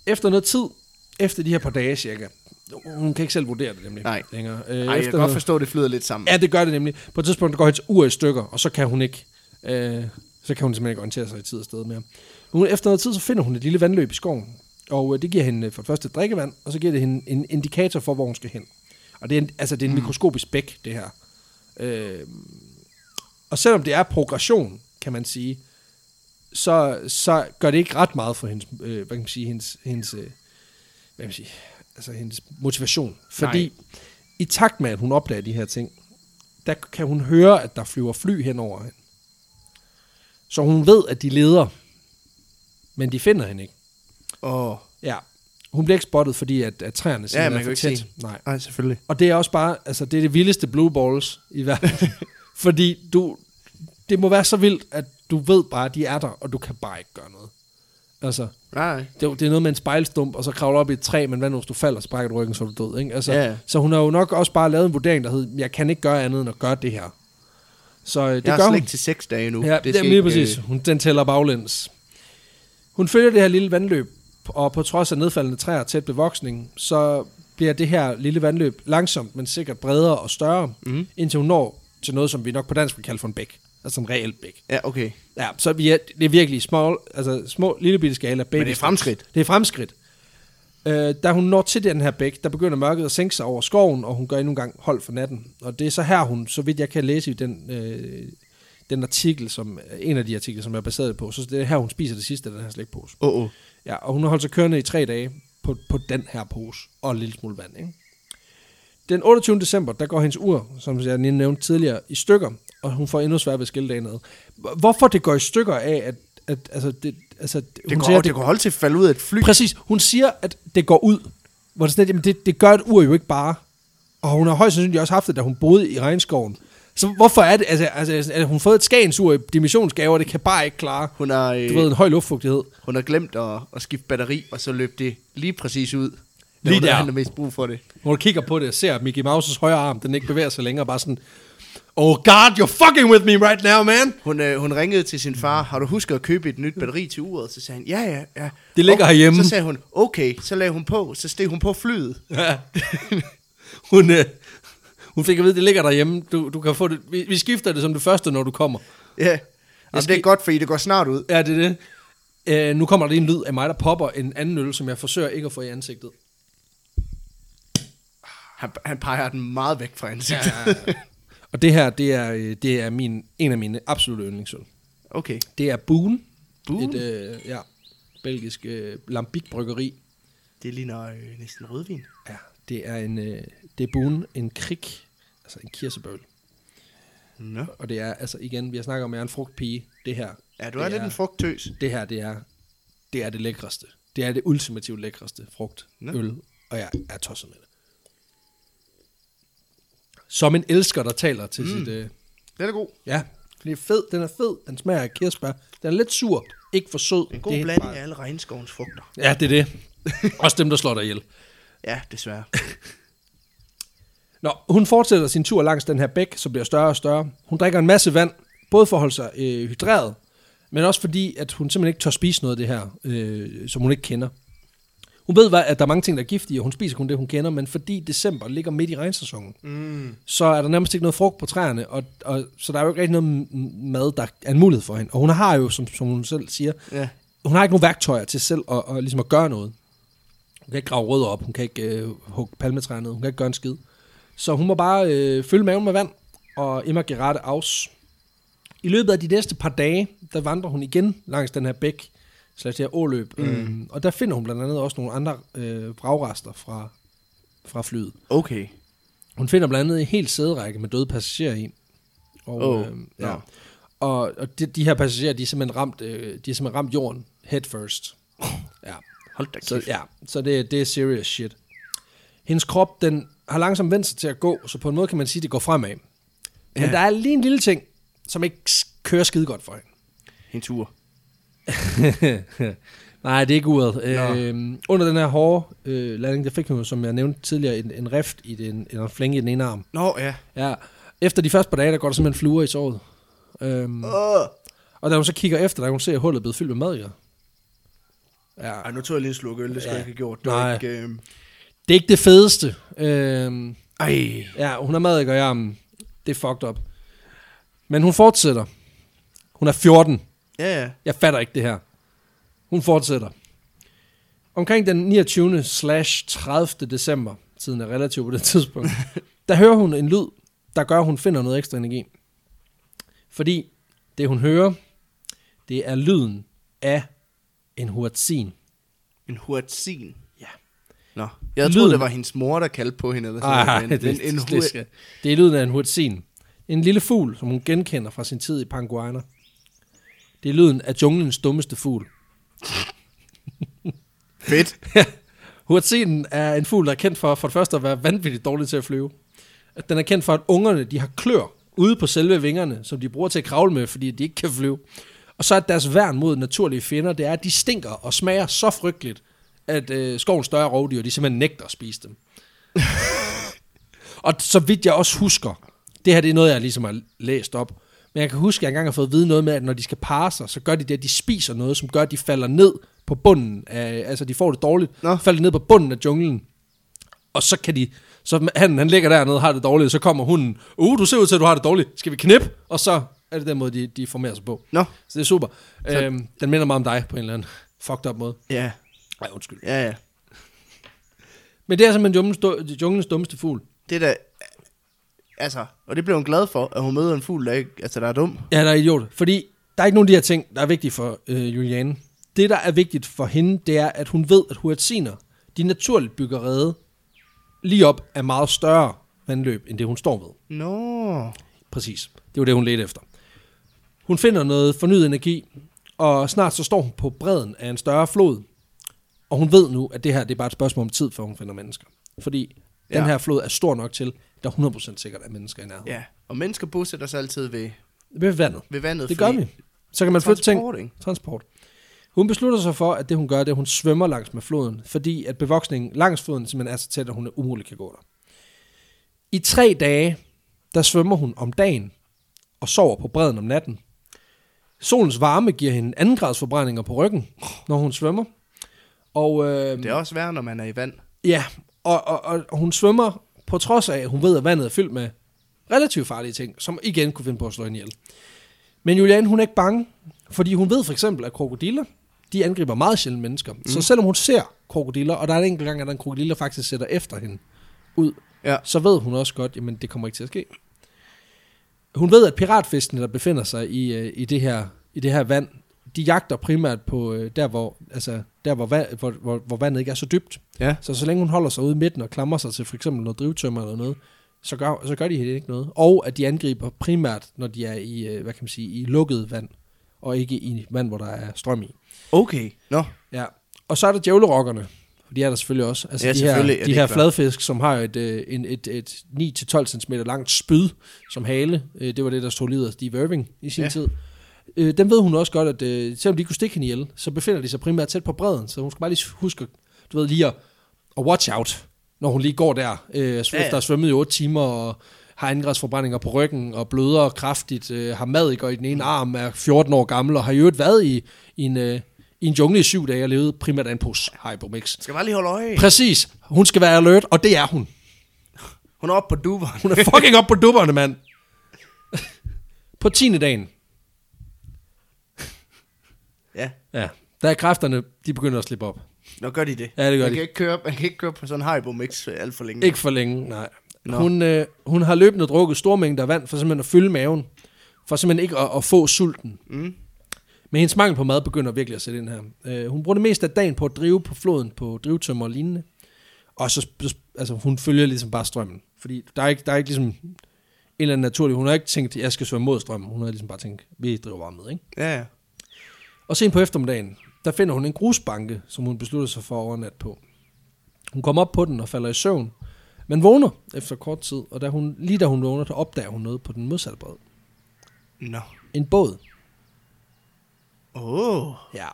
Efter noget tid, efter de her par dage cirka, hun kan ikke selv vurdere det nemlig Nej. længere. Øh, Ej, jeg efter kan godt forstå, at det flyder lidt sammen. Ja, det gør det nemlig. På et tidspunkt går hendes ur i stykker, og så kan hun ikke, øh, så kan hun simpelthen ikke orientere sig i tid og sted mere. Hun, efter noget tid, så finder hun et lille vandløb i skoven, og øh, det giver hende øh, for det første drikkevand, og så giver det hende en indikator for, hvor hun skal hen. Og det er en, altså, det er en mikroskopisk bæk, det her. Øh, og selvom det er progression, kan man sige, så, så gør det ikke ret meget for hendes, øh, hvad kan man sige, hendes, hendes, øh, hvad kan man sige, altså hendes motivation. Fordi Nej. i takt med, at hun opdager de her ting, der kan hun høre, at der flyver fly hen over hende. Så hun ved, at de leder, men de finder hende ikke. Åh, Ja. Hun bliver ikke spottet, fordi at, at træerne simpelthen man er for tæt. se. Nej. nej, selvfølgelig. Og det er også bare, altså det er det vildeste blue balls i verden. Fordi du, det må være så vildt, at du ved bare, at de er der, og du kan bare ikke gøre noget. Altså, Nej, det, er det er noget med en spejlstump, og så kravler op i et træ, men hvad nu, hvis du falder, så brækker du ryggen, så er du død, ikke? Altså, Ja. Så hun har jo nok også bare lavet en vurdering, der hed, jeg kan ikke gøre andet end at gøre det her. Så øh, det jeg gør hun. slet til seks dage nu. Ja, det, er lige ikke, præcis. øh, Hun, den tæller baglæns. Hun følger det her lille vandløb, og på trods af nedfaldende træer og tæt bevoksning, så bliver det her lille vandløb langsomt, men sikkert bredere og større, Mhm. indtil hun når til noget, som vi nok på dansk vil kalde for en bæk. Altså en reel bæk. Ja, okay. Ja, så vi er, det er virkelig små, altså små, lille bitte skala. Baby Men det er fremskridt. Det er fremskridt. Øh, da hun når til den her bæk, der begynder mørket at sænke sig over skoven, og hun gør endnu en gang hold for natten. Og det er så her, hun, så vidt jeg kan læse i den, øh, den artikel, som en af de artikler, som jeg er baseret på, så det er her, hun spiser det sidste af den her slægpose. Åh, oh, oh. Ja, og hun har holdt sig kørende i tre dage på, på den her pose, og en lille smule vand, ikke? Den 28. december, der går hendes ur, som jeg nævnte tidligere, i stykker, og hun får endnu sværere ved at skille dagen ad. Hvorfor det går i stykker af, at, at altså, det, altså, Det, hun går, siger, det, det går holde til at falde ud af et fly. Præcis, hun siger, at det går ud. Hvor det, sådan, lidt, jamen det, det gør et ur jo ikke bare. Og hun har højst sandsynligt også haft det, da hun boede i regnskoven. Så hvorfor er det, altså, altså at hun har fået et skagensur i dimensionsgave, og det kan bare ikke klare, Hun har, øh, du ved, en høj luftfugtighed. hun har glemt at, at skifte batteri, og så løb det lige præcis ud. Lige der. har mest brug for det. Når du kigger på det og ser, at Mickey Mouses højre arm, den ikke bevæger sig længere, bare sådan, Oh God, you're fucking with me right now, man! Hun, øh, hun ringede til sin far, har du husket at købe et nyt batteri til uret? Så sagde han, ja, ja, ja. Det ligger Og herhjemme. Så sagde hun, okay, så lagde hun på, så steg hun på flyet. Ja. hun, øh, hun fik at vide, det ligger derhjemme. Du, du kan få det. Vi, vi skifter det som det første, når du kommer. Ja, Jamen, skal- det er godt, fordi det går snart ud. Ja, det er det. Øh, nu kommer der lige en lyd af mig, der popper en anden øl, som jeg forsøger ikke at få i ansigtet. Han, han peger den meget væk fra ansigtet. Ja. Og det her, det er, øh, det er min, en af mine absolutte yndlingsøl. Okay. Det er Boone. Boone? Et øh, ja, belgisk øh, lambic-bryggeri. Det ligner øh, næsten rødvin. Ja, det er en, øh, det er Boone, en krig, altså en kirsebøl. Nå. Og det er, altså igen, vi har snakket om, at jeg er en frugtpige. Det her, Ja, du det er lidt en frugttøs. det her, det er, det er det lækreste. Det er det ultimativt lækreste frugt, Nå. øl, og jeg er tosset med det. Som en elsker, der taler til mm. sit... Øh, Den er god. ja, det er fed, den er fed, den smager af kirsebær. Den er lidt sur, ikke for sød. En god det blanding bare- af alle regnskovens frugter. Ja, det er det. Også dem, der slår dig ihjel. Ja, desværre. Nå, hun fortsætter sin tur langs den her bæk, som bliver større og større. Hun drikker en masse vand, både for at holde sig øh, hydreret, men også fordi, at hun simpelthen ikke tør spise noget af det her, øh, som hun ikke kender. Hun ved, at der er mange ting, der er giftige, og hun spiser kun det, hun kender, men fordi december ligger midt i regnsæsonen, Mm. så er der nærmest ikke noget frugt på træerne, og, og, så der er jo ikke rigtig noget mad, der er en mulighed for hende. Og hun har jo, som, som hun selv siger, Ja. hun har ikke nogen værktøjer til selv at, at, ligesom at gøre noget. Hun kan ikke grave rødder op, hun kan ikke øh, hugge palmetræer ned, hun kan ikke gøre en skid. Så hun må bare øh, fylde maven med vand, og immer gerate aus. I løbet af de næste par dage, der vandrer hun igen langs den her bæk, slags det her åløb. Mm. Øhm, og der finder hun blandt andet også nogle andre øh, vragrester fra fra flyet. Okay. Hun finder blandt andet en helt sæderække med døde passagerer i. Og, Åh, øh, ja. nå. og, og de, de her passagerer, de er simpelthen ramt, øh, de er simpelthen ramt jorden head first. Ja. Hold da Så, kæft. ja, så det, det er serious shit. Hendes krop, den har langsomt vendt sig til at gå, så på en måde kan man sige, at det går fremad. Men Ja. ja. der er lige en lille ting, som ikke kører skide godt for hende. En tur. Nej, det er ikke uret. Øhm, under den her hårde øh, landing, der fik hun, som jeg nævnte tidligere, en, en rift i den, en flænge i den ene arm. Nå, ja. Ja. Efter de første par dage, der går der simpelthen fluer i såret. Øhm, Åh. og da hun så kigger efter, der kan hun se, at hullet er blevet fyldt med mad. Ja. Ej, nu tog jeg lige en sluk øl, det skulle Ja. jeg ikke have gjort. Det Nej. ikke... Øh... Det er ikke det fedeste. Øhm, Ej. Ja, hun har mad i armen. Det er fucked up. Men hun fortsætter. Hun er 14. Ja, ja. Jeg fatter ikke det her. Hun fortsætter. Omkring den 29. slash 30. december, tiden er relativ på det tidspunkt, der hører hun en lyd, der gør, at hun finder noget ekstra energi. Fordi det, hun hører, det er lyden af en huatzin. En huatzin. Ja. Nå, jeg Lyden- troede, det var hendes mor, der kaldte på hende. Eller sådan Ej, noget, men, det, en det, hu- det, det er lyden af en huatzin. En lille fugl, som hun genkender fra sin tid i Panguana. Det er lyden af junglens dummeste fugl. Fedt. Huatzinen er en fugl, der er kendt for, for det første at være vanvittigt dårlig til at flyve. At Den er kendt for, at ungerne de har klør ude på selve vingerne, som de bruger til at kravle med, fordi de ikke kan flyve. Og så er deres værn mod naturlige fjender, det er, at de stinker og smager så frygteligt, at øh, skovens større rovdyr, de simpelthen nægter at spise dem. og så vidt jeg også husker, det her det er noget, jeg ligesom har læst op, men jeg kan huske, at jeg engang har fået at vide noget med, at når de skal parre sig, så gør de det, at de spiser noget, som gør, at de falder ned på bunden af, altså de får det dårligt, Nå. falder ned på bunden af junglen, og så kan de, så han, han ligger dernede og har det dårligt, så kommer hunden, uh, du ser ud til, at du har det dårligt, skal vi knip? Og så er det den måde, de, de formerer sig på. Nå, Så det er super. Så- Øhm, den minder mig om dig på en eller anden fucked up måde. ja. Nej, undskyld. Ja, ja. Men det er simpelthen junglens, junglens dummeste fugl. Det der... Altså, og det blev hun glad for, at hun møder en fugl, der, ikke, altså, der er dum. Ja, der er idiot. Fordi der er ikke nogen af de her ting, der er vigtige for øh, Juliane. Det, der er vigtigt for hende, det er, at hun ved, at huatziner, de naturligt bygger rede lige op af meget større vandløb, end det hun står ved. Nå. Præcis. Det var det, hun ledte efter. Hun finder noget fornyet energi, og snart så står hun på bredden af en større flod. Og hun ved nu, at det her det er bare et spørgsmål om tid, før hun finder mennesker. Fordi ja. Den her flod er stor nok til, der er 100% sikkert er mennesker i nærheden. Ja, og mennesker bosætter sig altid ved, Ved vandet. ved vandet. Det gør vi. Så kan man flytte ting. Transport, ikke? Transport. Hun beslutter sig for, at det hun gør, det er, at hun svømmer langs med floden, fordi at bevoksningen langs floden simpelthen er så tæt, at hun er umuligt kan gå der. I tre dage, der svømmer hun om dagen og sover på bredden om natten. Solens varme giver hende anden grads forbrændinger på ryggen, når hun svømmer. Og, øh, Det er også værd, når man er i vand. Ja, og, og, og hun svømmer på trods af, at hun ved, at vandet er fyldt med relativt farlige ting, som igen kunne finde på at slå hende ihjel. Men Juliane, hun er ikke bange, fordi hun ved for eksempel, at krokodiller, de angriber meget sjældent mennesker. Mm. Så selvom hun ser krokodiller, og der er en enkelt gang, at der er en krokodil, der faktisk sætter efter hende ud, Ja. så ved hun også godt, jamen det kommer ikke til at ske. Hun ved, at piratfiskene, der befinder sig i, øh, i, det, her, i det her vand, de jagter primært på øh, der, hvor, altså, der hvor, vand, hvor, hvor, hvor vandet ikke er så dybt. Ja. Så så længe hun holder sig ude i midten og klamrer sig til for eksempel noget drivtømmer eller noget, så gør, så gør de helt ikke noget. Og at de angriber primært, når de er i, øh, hvad kan man sige, i lukket vand, og ikke i vand, hvor der er strøm i. Okay. Nå. Ja. Og så er der djævlerokkerne, de er der selvfølgelig også. Altså Ja, de her, er de her fladfisk, som har et, øh, en, et, et 9-12 cm langt spyd som hale. Øh, Det var det, der stod livet af Steve Irving i sin ja. tid. Øh, Dem ved hun også godt, at øh, selvom de ikke kunne stikke hende ihjel, så befinder de sig primært tæt på bredden. Så hun skal bare lige huske, du ved, lige at, at watch out, når hun lige går der. Øh, Ja, efter at have svømmet i 8 timer og har angrebsforbrændinger på ryggen og bløder kraftigt, øh, har madikker i den ene arm, er 14 år gammel og har i øvrigt været i, i, en, øh, i en jungle i syv dage og levet primært af en pose. Skal bare lige holde øje. Præcis. Hun skal være alert, og det er hun. Hun er oppe på duberen. Hun er fucking op på dupperne, mand. På 10. dagen, Ja. ja, der er kræfterne, de begynder at slippe op. Nå, gør de det. Ja, det gør man de. Kan ikke køre, man kan ikke køre på sådan en Hypo Mix alt for længe. Ikke for længe, nej. Nå. Hun, øh, hun har løbende drukket store mængder vand for simpelthen at fylde maven. For simpelthen ikke at, at få sulten. Mm. Men hendes mangel på mad begynder virkelig at sætte ind her. Øh, hun bruger det meste af dagen på at drive på floden på drivtømmer og lignende. Og så, altså, hun følger ligesom bare strømmen. Fordi der er ikke, der er ikke ligesom en eller anden naturlig, hun har ikke tænkt, at jeg skal svømme mod strømmen. Hun har ligesom bare tænkt, vi driver bare med, ikke? Ja, ja. Og sen på eftermiddagen, der finder hun en grusbanke, som hun beslutter sig for at overnatte på. Hun kommer op på den og falder i søvn, men vågner efter kort tid, og da hun, lige da hun vågner, der opdager hun noget på den modsatte bred. Nå. En båd. Åh. Oh. Ja.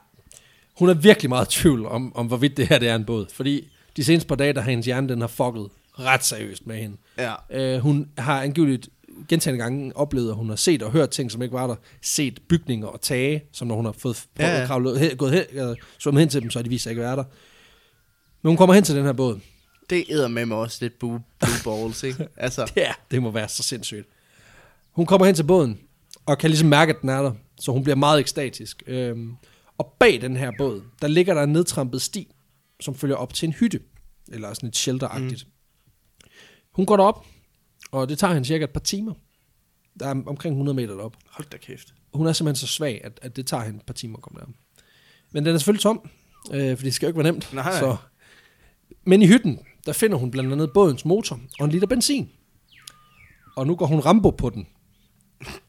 Hun er virkelig meget i tvivl om, om hvorvidt det her det er en båd, fordi de seneste par dage, der har hendes hjerne, den har fucket ret seriøst med hende. Ja. Øh, hun har angiveligt gentagende gange oplevet, at hun har set og hørt ting, som ikke var der. Set bygninger og tage, som når hun har fået Ja, ja. Kravlet, he, gået hen, øh, svømmet hen til dem, så har de vist sig ikke være der. Men hun kommer hen til den her båd. Det æder med mig også lidt blue, blue balls, ikke? Altså, Ja, det må være så sindssygt. Hun kommer hen til båden, og kan ligesom mærke, at den er der. Så hun bliver meget ekstatisk. Øhm, og bag den her båd, der ligger der en nedtrampet sti, som følger op til en hytte. Eller sådan et shelteragtigt. Mm. Hun går derop, og det tager hende cirka et par timer. Der er omkring 100 meter derop. hold da kæft. Hun er simpelthen så svag, at, at det tager hende et par timer at komme derop. Men den er selvfølgelig tom, øh, for det skal jo ikke være nemt. Nej. Så. Men i hytten, der finder hun blandt andet bådens motor og en liter benzin. Og nu går hun Rambo på den.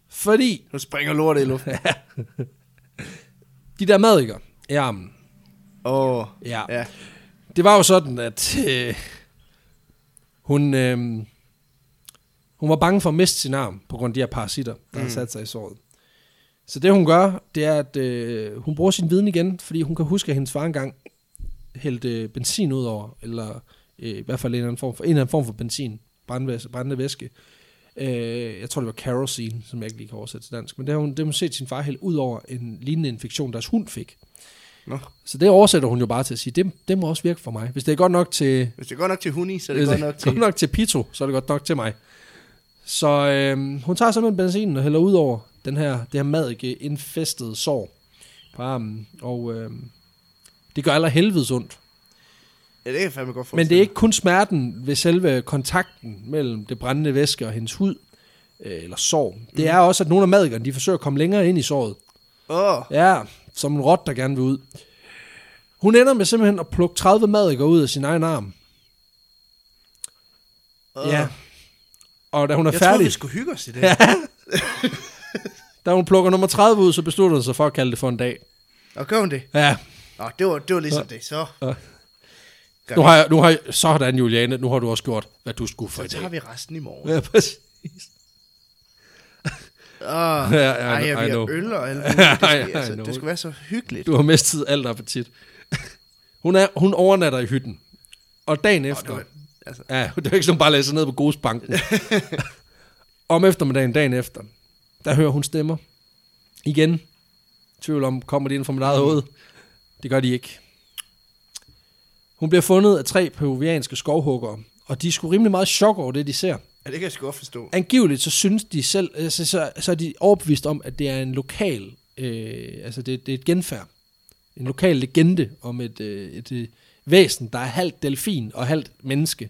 Fordi Nu springer lortet i luften. de der madikker i armen, Åh. Oh. ja, Ja. det var jo sådan, at øh, hun, øh, hun var bange for at miste sin arm på grund af de her parasitter, der mm. har sat sig i såret. Så det hun gør, det er, at øh, hun bruger sin viden igen, fordi hun kan huske, at hendes far engang hældte øh, benzin ud over, eller øh, i hvert fald en eller anden form for, en eller anden form for benzin, brændvæske, brændende væske. Øh, jeg tror, det var kerosene, som jeg ikke lige kan oversætte til dansk. Men det har hun, det har hun set sin far hælde ud over en lignende infektion, deres hund fik. Nå. Så det oversætter hun jo bare til at sige, det, det må også virke for mig. Hvis det er godt nok til, Hvis det er godt nok til Huni, så er det hvis godt det nok til... godt nok til Pito, så er det godt nok til mig. Så øh, hun tager simpelthen benzinen og hælder ud over den her, det her madike infestede sår på armen. Og øh, det gør aller helvedes ondt. Ja, det kan jeg fandme godt Men det er ikke kun smerten ved selve kontakten mellem det brændende væske og hendes hud, øh, eller sår. Det er også, at nogle af madikerne, de forsøger at komme længere ind i såret. Åh. Oh. Ja, som en rot, der gerne vil ud. Hun ender med simpelthen at plukke 30 madikker ud af sin egen arm. Oh. Ja. Og da hun er Jeg færdig, troede, vi skulle hygge os i det. da hun plukker nummer 30 ud, så beslutter hun sig for at kalde det for en dag. Og gør hun det? Ja, Nå, det var, det var ligesom det. Så, Ja. Nu har, jeg, nu har jeg, sådan Juliane, nu har du også gjort, hvad du skulle for i så tager dag. vi resten i morgen. Ja, præcis. Åh, Ja, ja, ej, jeg have øl og alt muligt. Det skal, altså, det skal være så hyggeligt. Du har mistet alt appetit. Hun, er, hun overnatter i hytten. Og dagen efter... det var, altså, Ja, det er ikke sådan, bare læse sig ned på grusbanken. Om eftermiddagen, dagen efter, der hører hun stemmer. Igen. Tvivl om, kommer de ind fra mit eget hoved? Det gør de ikke. Hun bliver fundet af tre peruvianske skovhuggere, og de er sgu rimelig meget chok over det, de ser. ja, det kan jeg sgu godt forstå. Angiveligt så synes de selv, altså, så, så er de overbevist om, at det er en lokal, øh, altså det, det er et genfærd. En lokal legende om et, øh, et, et væsen, der er halvt delfin og halvt menneske.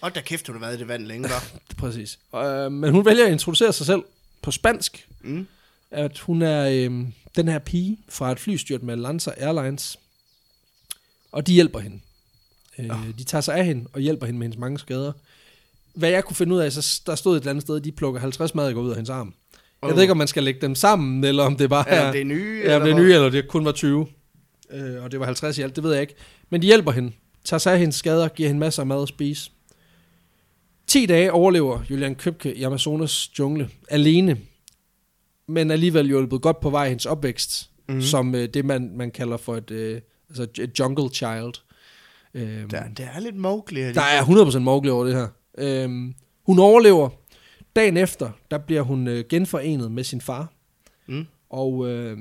Og der kæft, hun har været i det vand længe, var. Præcis. Øh, men hun vælger at introducere sig selv på spansk, Mm. at hun er øh, den her pige fra et flystyrt med Lanza Airlines, og de hjælper hende. Øh, De tager sig af hende og hjælper hende med hendes mange skader. Hvad jeg kunne finde ud af, så der stod et eller andet sted, de plukker 50 madikker ud af hendes arm. Jeg Åh. ved ikke, om man skal lægge dem sammen, eller om det bare Ja, er... om det er nye, Ja, om det er nye, eller det kun var 20. Øh, og det var 50 i alt, det ved jeg ikke. Men de hjælper hende, tager sig af hendes skader, giver hende masser af mad at spise. 10 dage overlever Julian Købke i Amazonas jungle alene, men alligevel hjulpet godt på vej i hendes opvækst, Mhm. mm-hmm. som øh, det, man, man kalder for et, øh, altså et jungle child. Øhm, Der, der er lidt Mowgli. der er 100% Mowgli over det her. Øhm, hun overlever. Dagen efter, der bliver hun øh, genforenet med sin far. Mm. Og øh,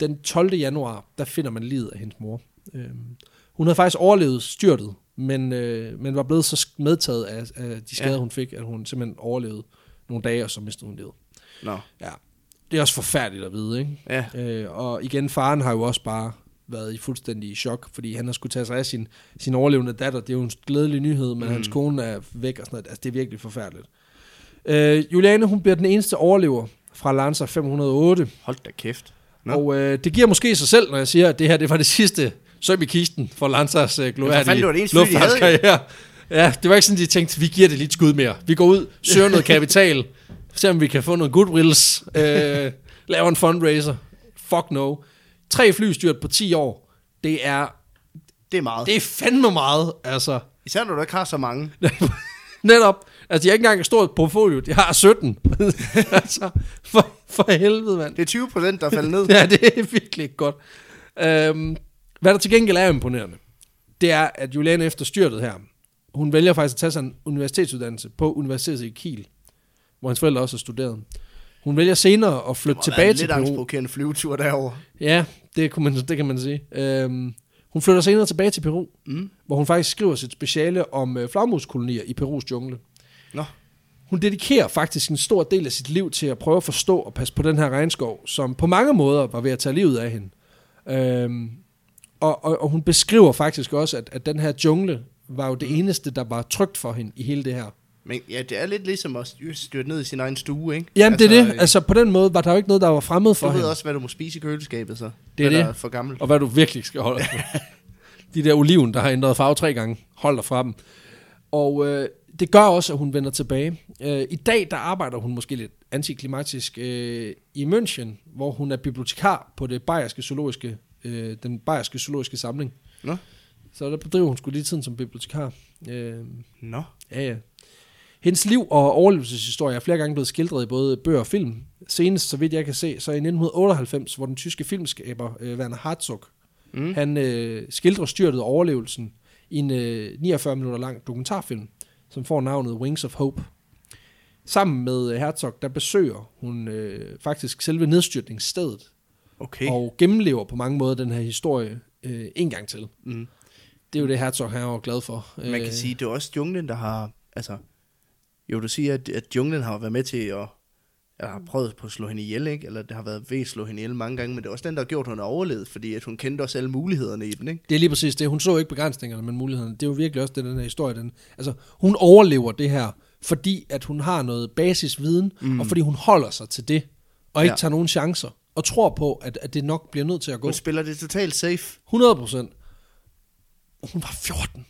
den 12. januar, der finder man livet af hendes mor. Øh, hun havde faktisk overlevet styrtet, men, øh, men var blevet så medtaget af, af de skader, Ja. hun fik, at hun simpelthen overlevede nogle dage, og så mistede hun livet. Nå, Ja. Det er også forfærdeligt at vide, ikke? ja. Øh, og igen, faren har jo også bare været i fuldstændig chok, fordi han har skulle tage sig af sin, sin overlevende datter. Det er jo en glædelig nyhed, men Mm. hans kone er væk og sådan noget. Altså, det er virkelig forfærdeligt. Øh, Juliane, hun bliver den eneste overlever fra Lanza 508, Hold da kæft. Nå. og øh, det giver måske sig selv, når jeg siger, at det her det var det sidste søm i kisten for fly, de havde, luftfartskarriere. Ja, det var ikke sådan, de tænkte, vi giver det lidt skud mere. Vi går ud, søger noget kapital, ser om vi kan få noget goodwills, øh, laver en fundraiser. Fuck no. Tre flystyrt på 10 år, det er, Det er meget. det er fandme meget, altså. Især når du ikke har så mange. Netop. Altså, jeg har ikke engang et stort portfolio. Jeg har 17. altså, for, for helvede, mand. Det er 20 procent, der falder ned. Ja, det er virkelig ikke godt. Øhm, hvad der til gengæld er imponerende, det er, at Juliane efter styrtet her, hun vælger faktisk at tage sig en universitetsuddannelse på Universitetet i Kiel, hvor hans forældre også har studeret. Hun vælger senere at flytte tilbage til Peru. angstprovokerende flyvetur derover. Ja, det, kunne man, det kan man sige. Øhm, hun flytter senere tilbage til Peru, Mm. hvor hun faktisk skriver sit speciale om øh, flagmuskolonier i Perus jungle. Nå. Hun dedikerer faktisk en stor del af sit liv til at prøve at forstå og passe på den her regnskov, som på mange måder var ved at tage livet af hende. Øhm, og, og, og hun beskriver faktisk også, at, at den her jungle var jo det eneste, der var trygt for hende i hele det her. Men ja, det er lidt ligesom at styr- styrte ned i sin egen stue, ikke? Jamen altså, det er det. øh, Altså på den måde var der jo ikke noget, der var fremmed for Du ved hende. også, hvad du må spise i køleskabet, så. Det er hvad det. Er for gammelt. Og hvad du virkelig skal holde dig. De der oliven, der har ændret farve tre gange. Hold dig fra dem. Og øh, det gør også, at hun vender tilbage. Øh, I dag, der arbejder hun måske lidt antiklimatisk øh, i München, hvor hun er bibliotekar på det bayerske zoologiske, øh, den bayerske zoologiske samling. Nå. Så der bedriver hun skulle lige tiden som bibliotekar. Øh, Nå. Ja, ja. Hendes liv og overlevelseshistorie er flere gange blevet skildret i både bøger og film. Senest, så vidt jeg kan se, så i 1998, hvor den tyske filmskaber øh, Werner Herzog, Mm. han øh, skildrer styrtet og overlevelsen i en øh, 49 minutter lang dokumentarfilm, som får navnet Wings of Hope. Sammen med øh, Herzog, der besøger hun øh, faktisk selve nedstyrtningsstedet, Okay. og gennemlever på mange måder den her historie øh, en gang til. Mm. Det er jo det, Herzog han er jo glad for. Man Øh, kan sige, det er også junglen, der har... Altså, jo, du siger, at, at junglen har været med til at... Jeg har prøvet på at slå hende ihjel, ikke? Eller det har været ved at slå hende ihjel mange gange, men det er også den, der har gjort, at hun har overlevet, fordi at hun kendte også alle mulighederne i den, ikke? Det er lige præcis det. Hun så ikke begrænsningerne, men mulighederne. Det er jo virkelig også det, den her historie. Den, altså, hun overlever det her, fordi at hun har noget basisviden, mm. og fordi hun holder sig til det, og ikke Ja. tager nogen chancer, og tror på, at, at det nok bliver nødt til at gå. Hun spiller det totalt safe. 100 procent. Hun var 14.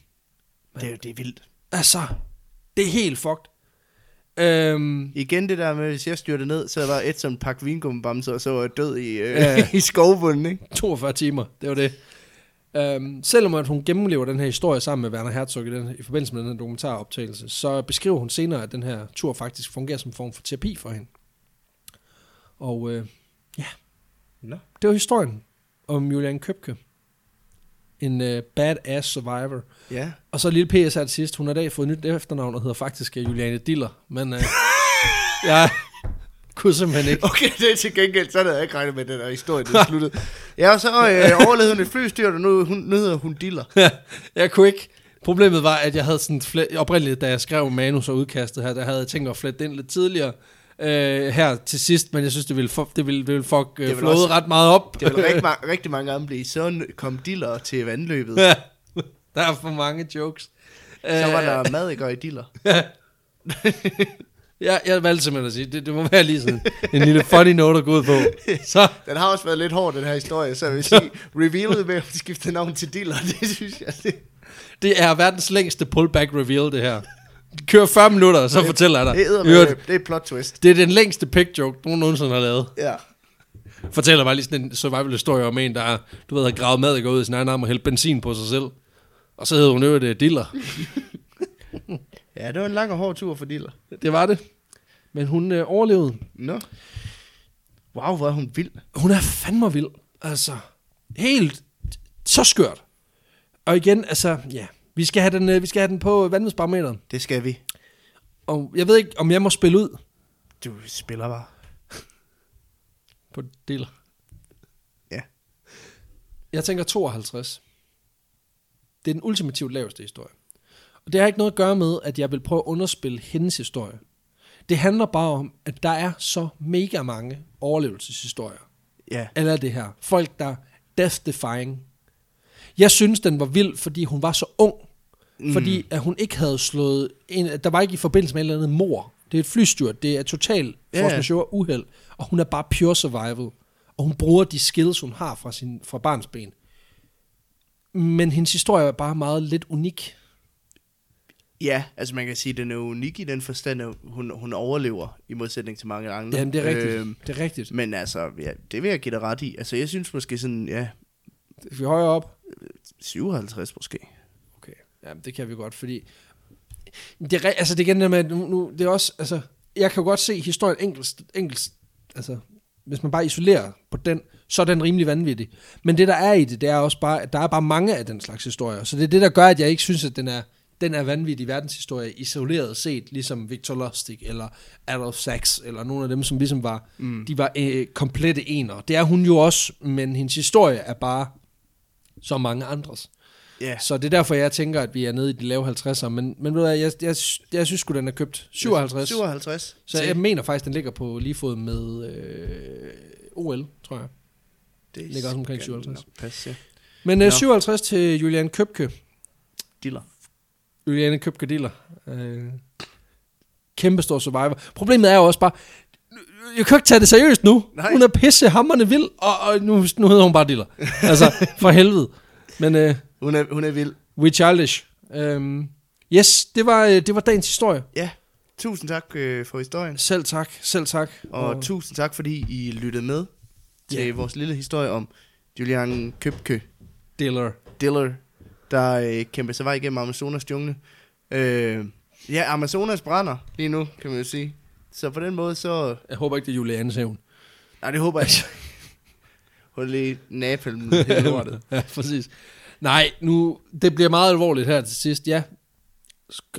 Det, er jo- det er vildt. Altså, det er helt fucked. Øhm, Igen det der med, hvis jeg styrte ned, så var et som pakke vingummibamser, og så var jeg død i, øh, Ja. i skovbunden, ikke? 42 timer, det var det. Øhm, selvom at hun gennemlever den her historie sammen med Werner Herzog i, den, i forbindelse med den her dokumentaroptagelse, så beskriver hun senere, at den her tur faktisk fungerer som en form for terapi for hende. Og øh, ja, Nå. det var historien om Julian Købke. En øh, badass survivor. Ja. Og så lille PS her til sidst. Hun har i dag fået et nyt efternavn, og hedder faktisk øh, Juliane Diller. Men øh, jeg kunne simpelthen ikke. Okay, det er til gengæld, så havde jeg ikke regnet med, den her historie den sluttede. Ja, og så øh, overlevede hun et flystyrt, og nu, hun, nu hedder hun Diller. jeg kunne ikke. Problemet var, at jeg havde sådan flet, oprindeligt, da jeg skrev manus og udkastet her, der havde jeg tænkt at flette ind lidt tidligere øh, her til sidst, men jeg synes, det ville, fu- det ville, det ville fuck øh, vil flowet også- ret meget op. Det var rigtig, ma- rigtig mange gange blive, så n- kom Diller til vandløbet. Ja. der er for mange jokes. Så var Øh, der madikker i Diller. jeg, jeg valgte simpelthen at sige, det, det må være lige sådan en lille funny note at gå ud på. Så, Den har også været lidt hård, den her historie, så jeg vil sige, revealet med at skifte navn til Diller, det synes jeg, det, det er verdens længste pullback reveal, det her. Kør 40 minutter, så fortæller jeg dig. det, er, øvrigt, det er et plot twist. Det er den længste pick joke, nogen nogensinde har lavet. Ja. Fortæller bare lige sådan en survival historie om en, der du ved, har gravet mad og går ud i sin egen arm og hældt benzin på sig selv. Og så hedder hun øvrigt uh, Diller. ja, det var en lang og hård tur for Diller. Det var det. Men hun øh, overlevede. Nå. Wow, hvor er hun vild. Hun er fandme vild. Altså, helt så skørt. Og igen, altså, ja. Vi skal have den, øh, vi skal have den på vandvidsbarometeren. Det skal vi. Og jeg ved ikke, om jeg må spille ud Du spiller bare. på Diller. Ja. Jeg tænker 52. Det er den ultimativt laveste historie. Og det har ikke noget at gøre med, at jeg vil prøve at underspille hendes historie. Det handler bare om, at der er så mega mange overlevelseshistorier. Ja. Eller det her. Folk, der er death-defying. Jeg synes, den var vild, fordi hun var så ung. Mm. Fordi at hun ikke havde slået... En, der var ikke i forbindelse med et eller andet mor. Det er et flystyrt. Det er total Ja. force majeure uheld. Og hun er bare pure survival. Og hun bruger de skills, hun har fra, sin, fra barns ben. Men hendes historie er bare meget lidt unik. Ja, altså man kan sige, at den er unik i den forstand, at hun, hun overlever i modsætning til mange andre. Jamen, det er rigtigt. Øhm, det er rigtigt. men altså, ja, det vil jeg give dig ret i. Altså, jeg synes måske sådan, ja, Er vi højere op? 57 måske. Okay, ja, det kan vi godt, fordi... Det er, altså det er igen det med, nu, nu, det er også, altså, jeg kan jo godt se historien enkelt, enkelt, altså, hvis man bare isolerer på den, så er den rimelig vanvittig. Men det der er i det, det er også bare, at der er bare mange af den slags historier. Så det er det, der gør, at jeg ikke synes, at den er, den er vanvittig verdenshistorie isoleret set, ligesom Victor Lustig eller Adolf Sachs, eller nogle af dem, som ligesom var, mm. de var øh, komplette ener. Det er hun jo også, men hendes historie er bare så mange andres. Ja, Så det er derfor, jeg tænker, at vi er nede i de lave 50'er. Men, men ved du hvad, jeg, jeg, jeg synes sgu, den er købt 57. 57. Så jeg mener faktisk, den ligger på lige fod med øh, OL, tror jeg. det ligger også omkring skal 57. nok Passe, ja. Men øh, Nå. 57 til Julian Købke. Diller. Juliane Købke Diller. Øh, kæmpe stor survivor. Problemet er jo også bare, jeg kan ikke tage det seriøst nu. Nej. Hun er pisse hammerne vild, og, og nu, nu hedder hun bare Diller. altså, for helvede. Men øh, Hun er, hun er vild. we childish. Um, yes, det var, øh, det var dagens historie. Ja, tusind tak øh, for historien. Selv tak, selv tak. Og tusind tak, fordi I lyttede med til Ja. vores lille historie om Julian Købke Diller. Diller, der øh, kæmper sig vej igennem Amazonas jungle. Øh, ja, Amazonas brænder lige nu, kan man jo sige. Så på den måde, så... Jeg håber ikke, det er Julianes hævn. Nej, det håber jeg ikke. Hold lige napalm hele lortet. ja, præcis. Nej, nu, det bliver meget alvorligt her til sidst. Ja,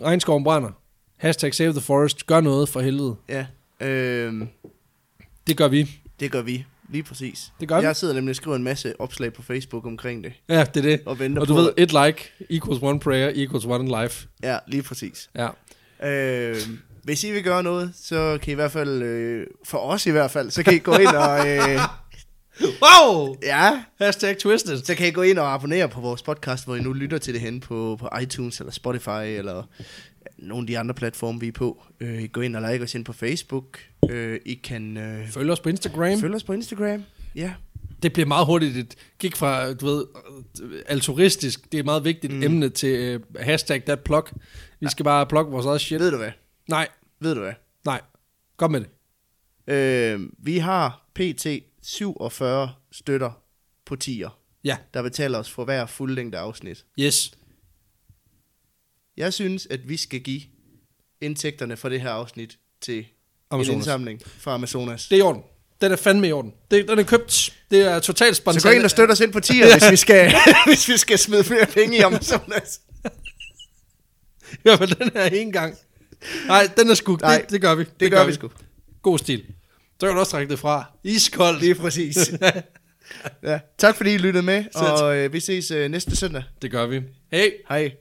regnskoven brænder. Hashtag save the forest. Gør noget for helvede. Ja, øh, Det gør vi. det gør vi. Lige præcis. Det gør vi. Jeg sidder nemlig og skriver en masse opslag på Facebook omkring det. Ja, det er det. Og venter Og du på... ved, et like equals one prayer equals one life. Ja, lige præcis. Ja. Øh, hvis I vil gøre noget, så kan I i hvert fald, øh, for os i hvert fald, så kan I gå ind og, øh, Wow! ja, Hashtag twisted. så kan I gå ind og abonnere på vores podcast, hvor I nu lytter til det hen på, på iTunes eller Spotify eller nogle af de andre platforme, vi er på. Øh, I gå ind og like os ind på Facebook. Øh, I kan øh, Følg os på Instagram. følge os på Instagram. Ja, Det bliver meget hurtigt et gik fra, du ved, øh, altruistisk, det er et meget vigtigt mm. Emne til uh, hashtag that plug. Vi skal bare plukke vores eget shit. ved du hvad? Nej, Ved du hvad? nej. Kom med det. Øh, vi har pt. 47 støtter på 10'er, Ja, der betaler os for hver fuldlængde afsnit. yes. Jeg synes, at vi skal give indtægterne for det her afsnit til en Amazonas. indsamling fra Amazonas. Det er i orden. Den er fandme i orden. Det, den er købt. Det er totalt Så spontant. gå ind og støt os ind på 10'er, hvis vi skal, hvis vi skal smide flere penge i Amazonas. Ja, men den er en gang. Nej, den er sgu. Nej, det, det gør vi. Det, Det gør vi sgu. God stil. Så kan du også trække det fra. Iskold. Lige præcis. ja. Tak fordi I lyttede med, og øh, vi ses øh, næste søndag. Det gør vi. Hej. Hej.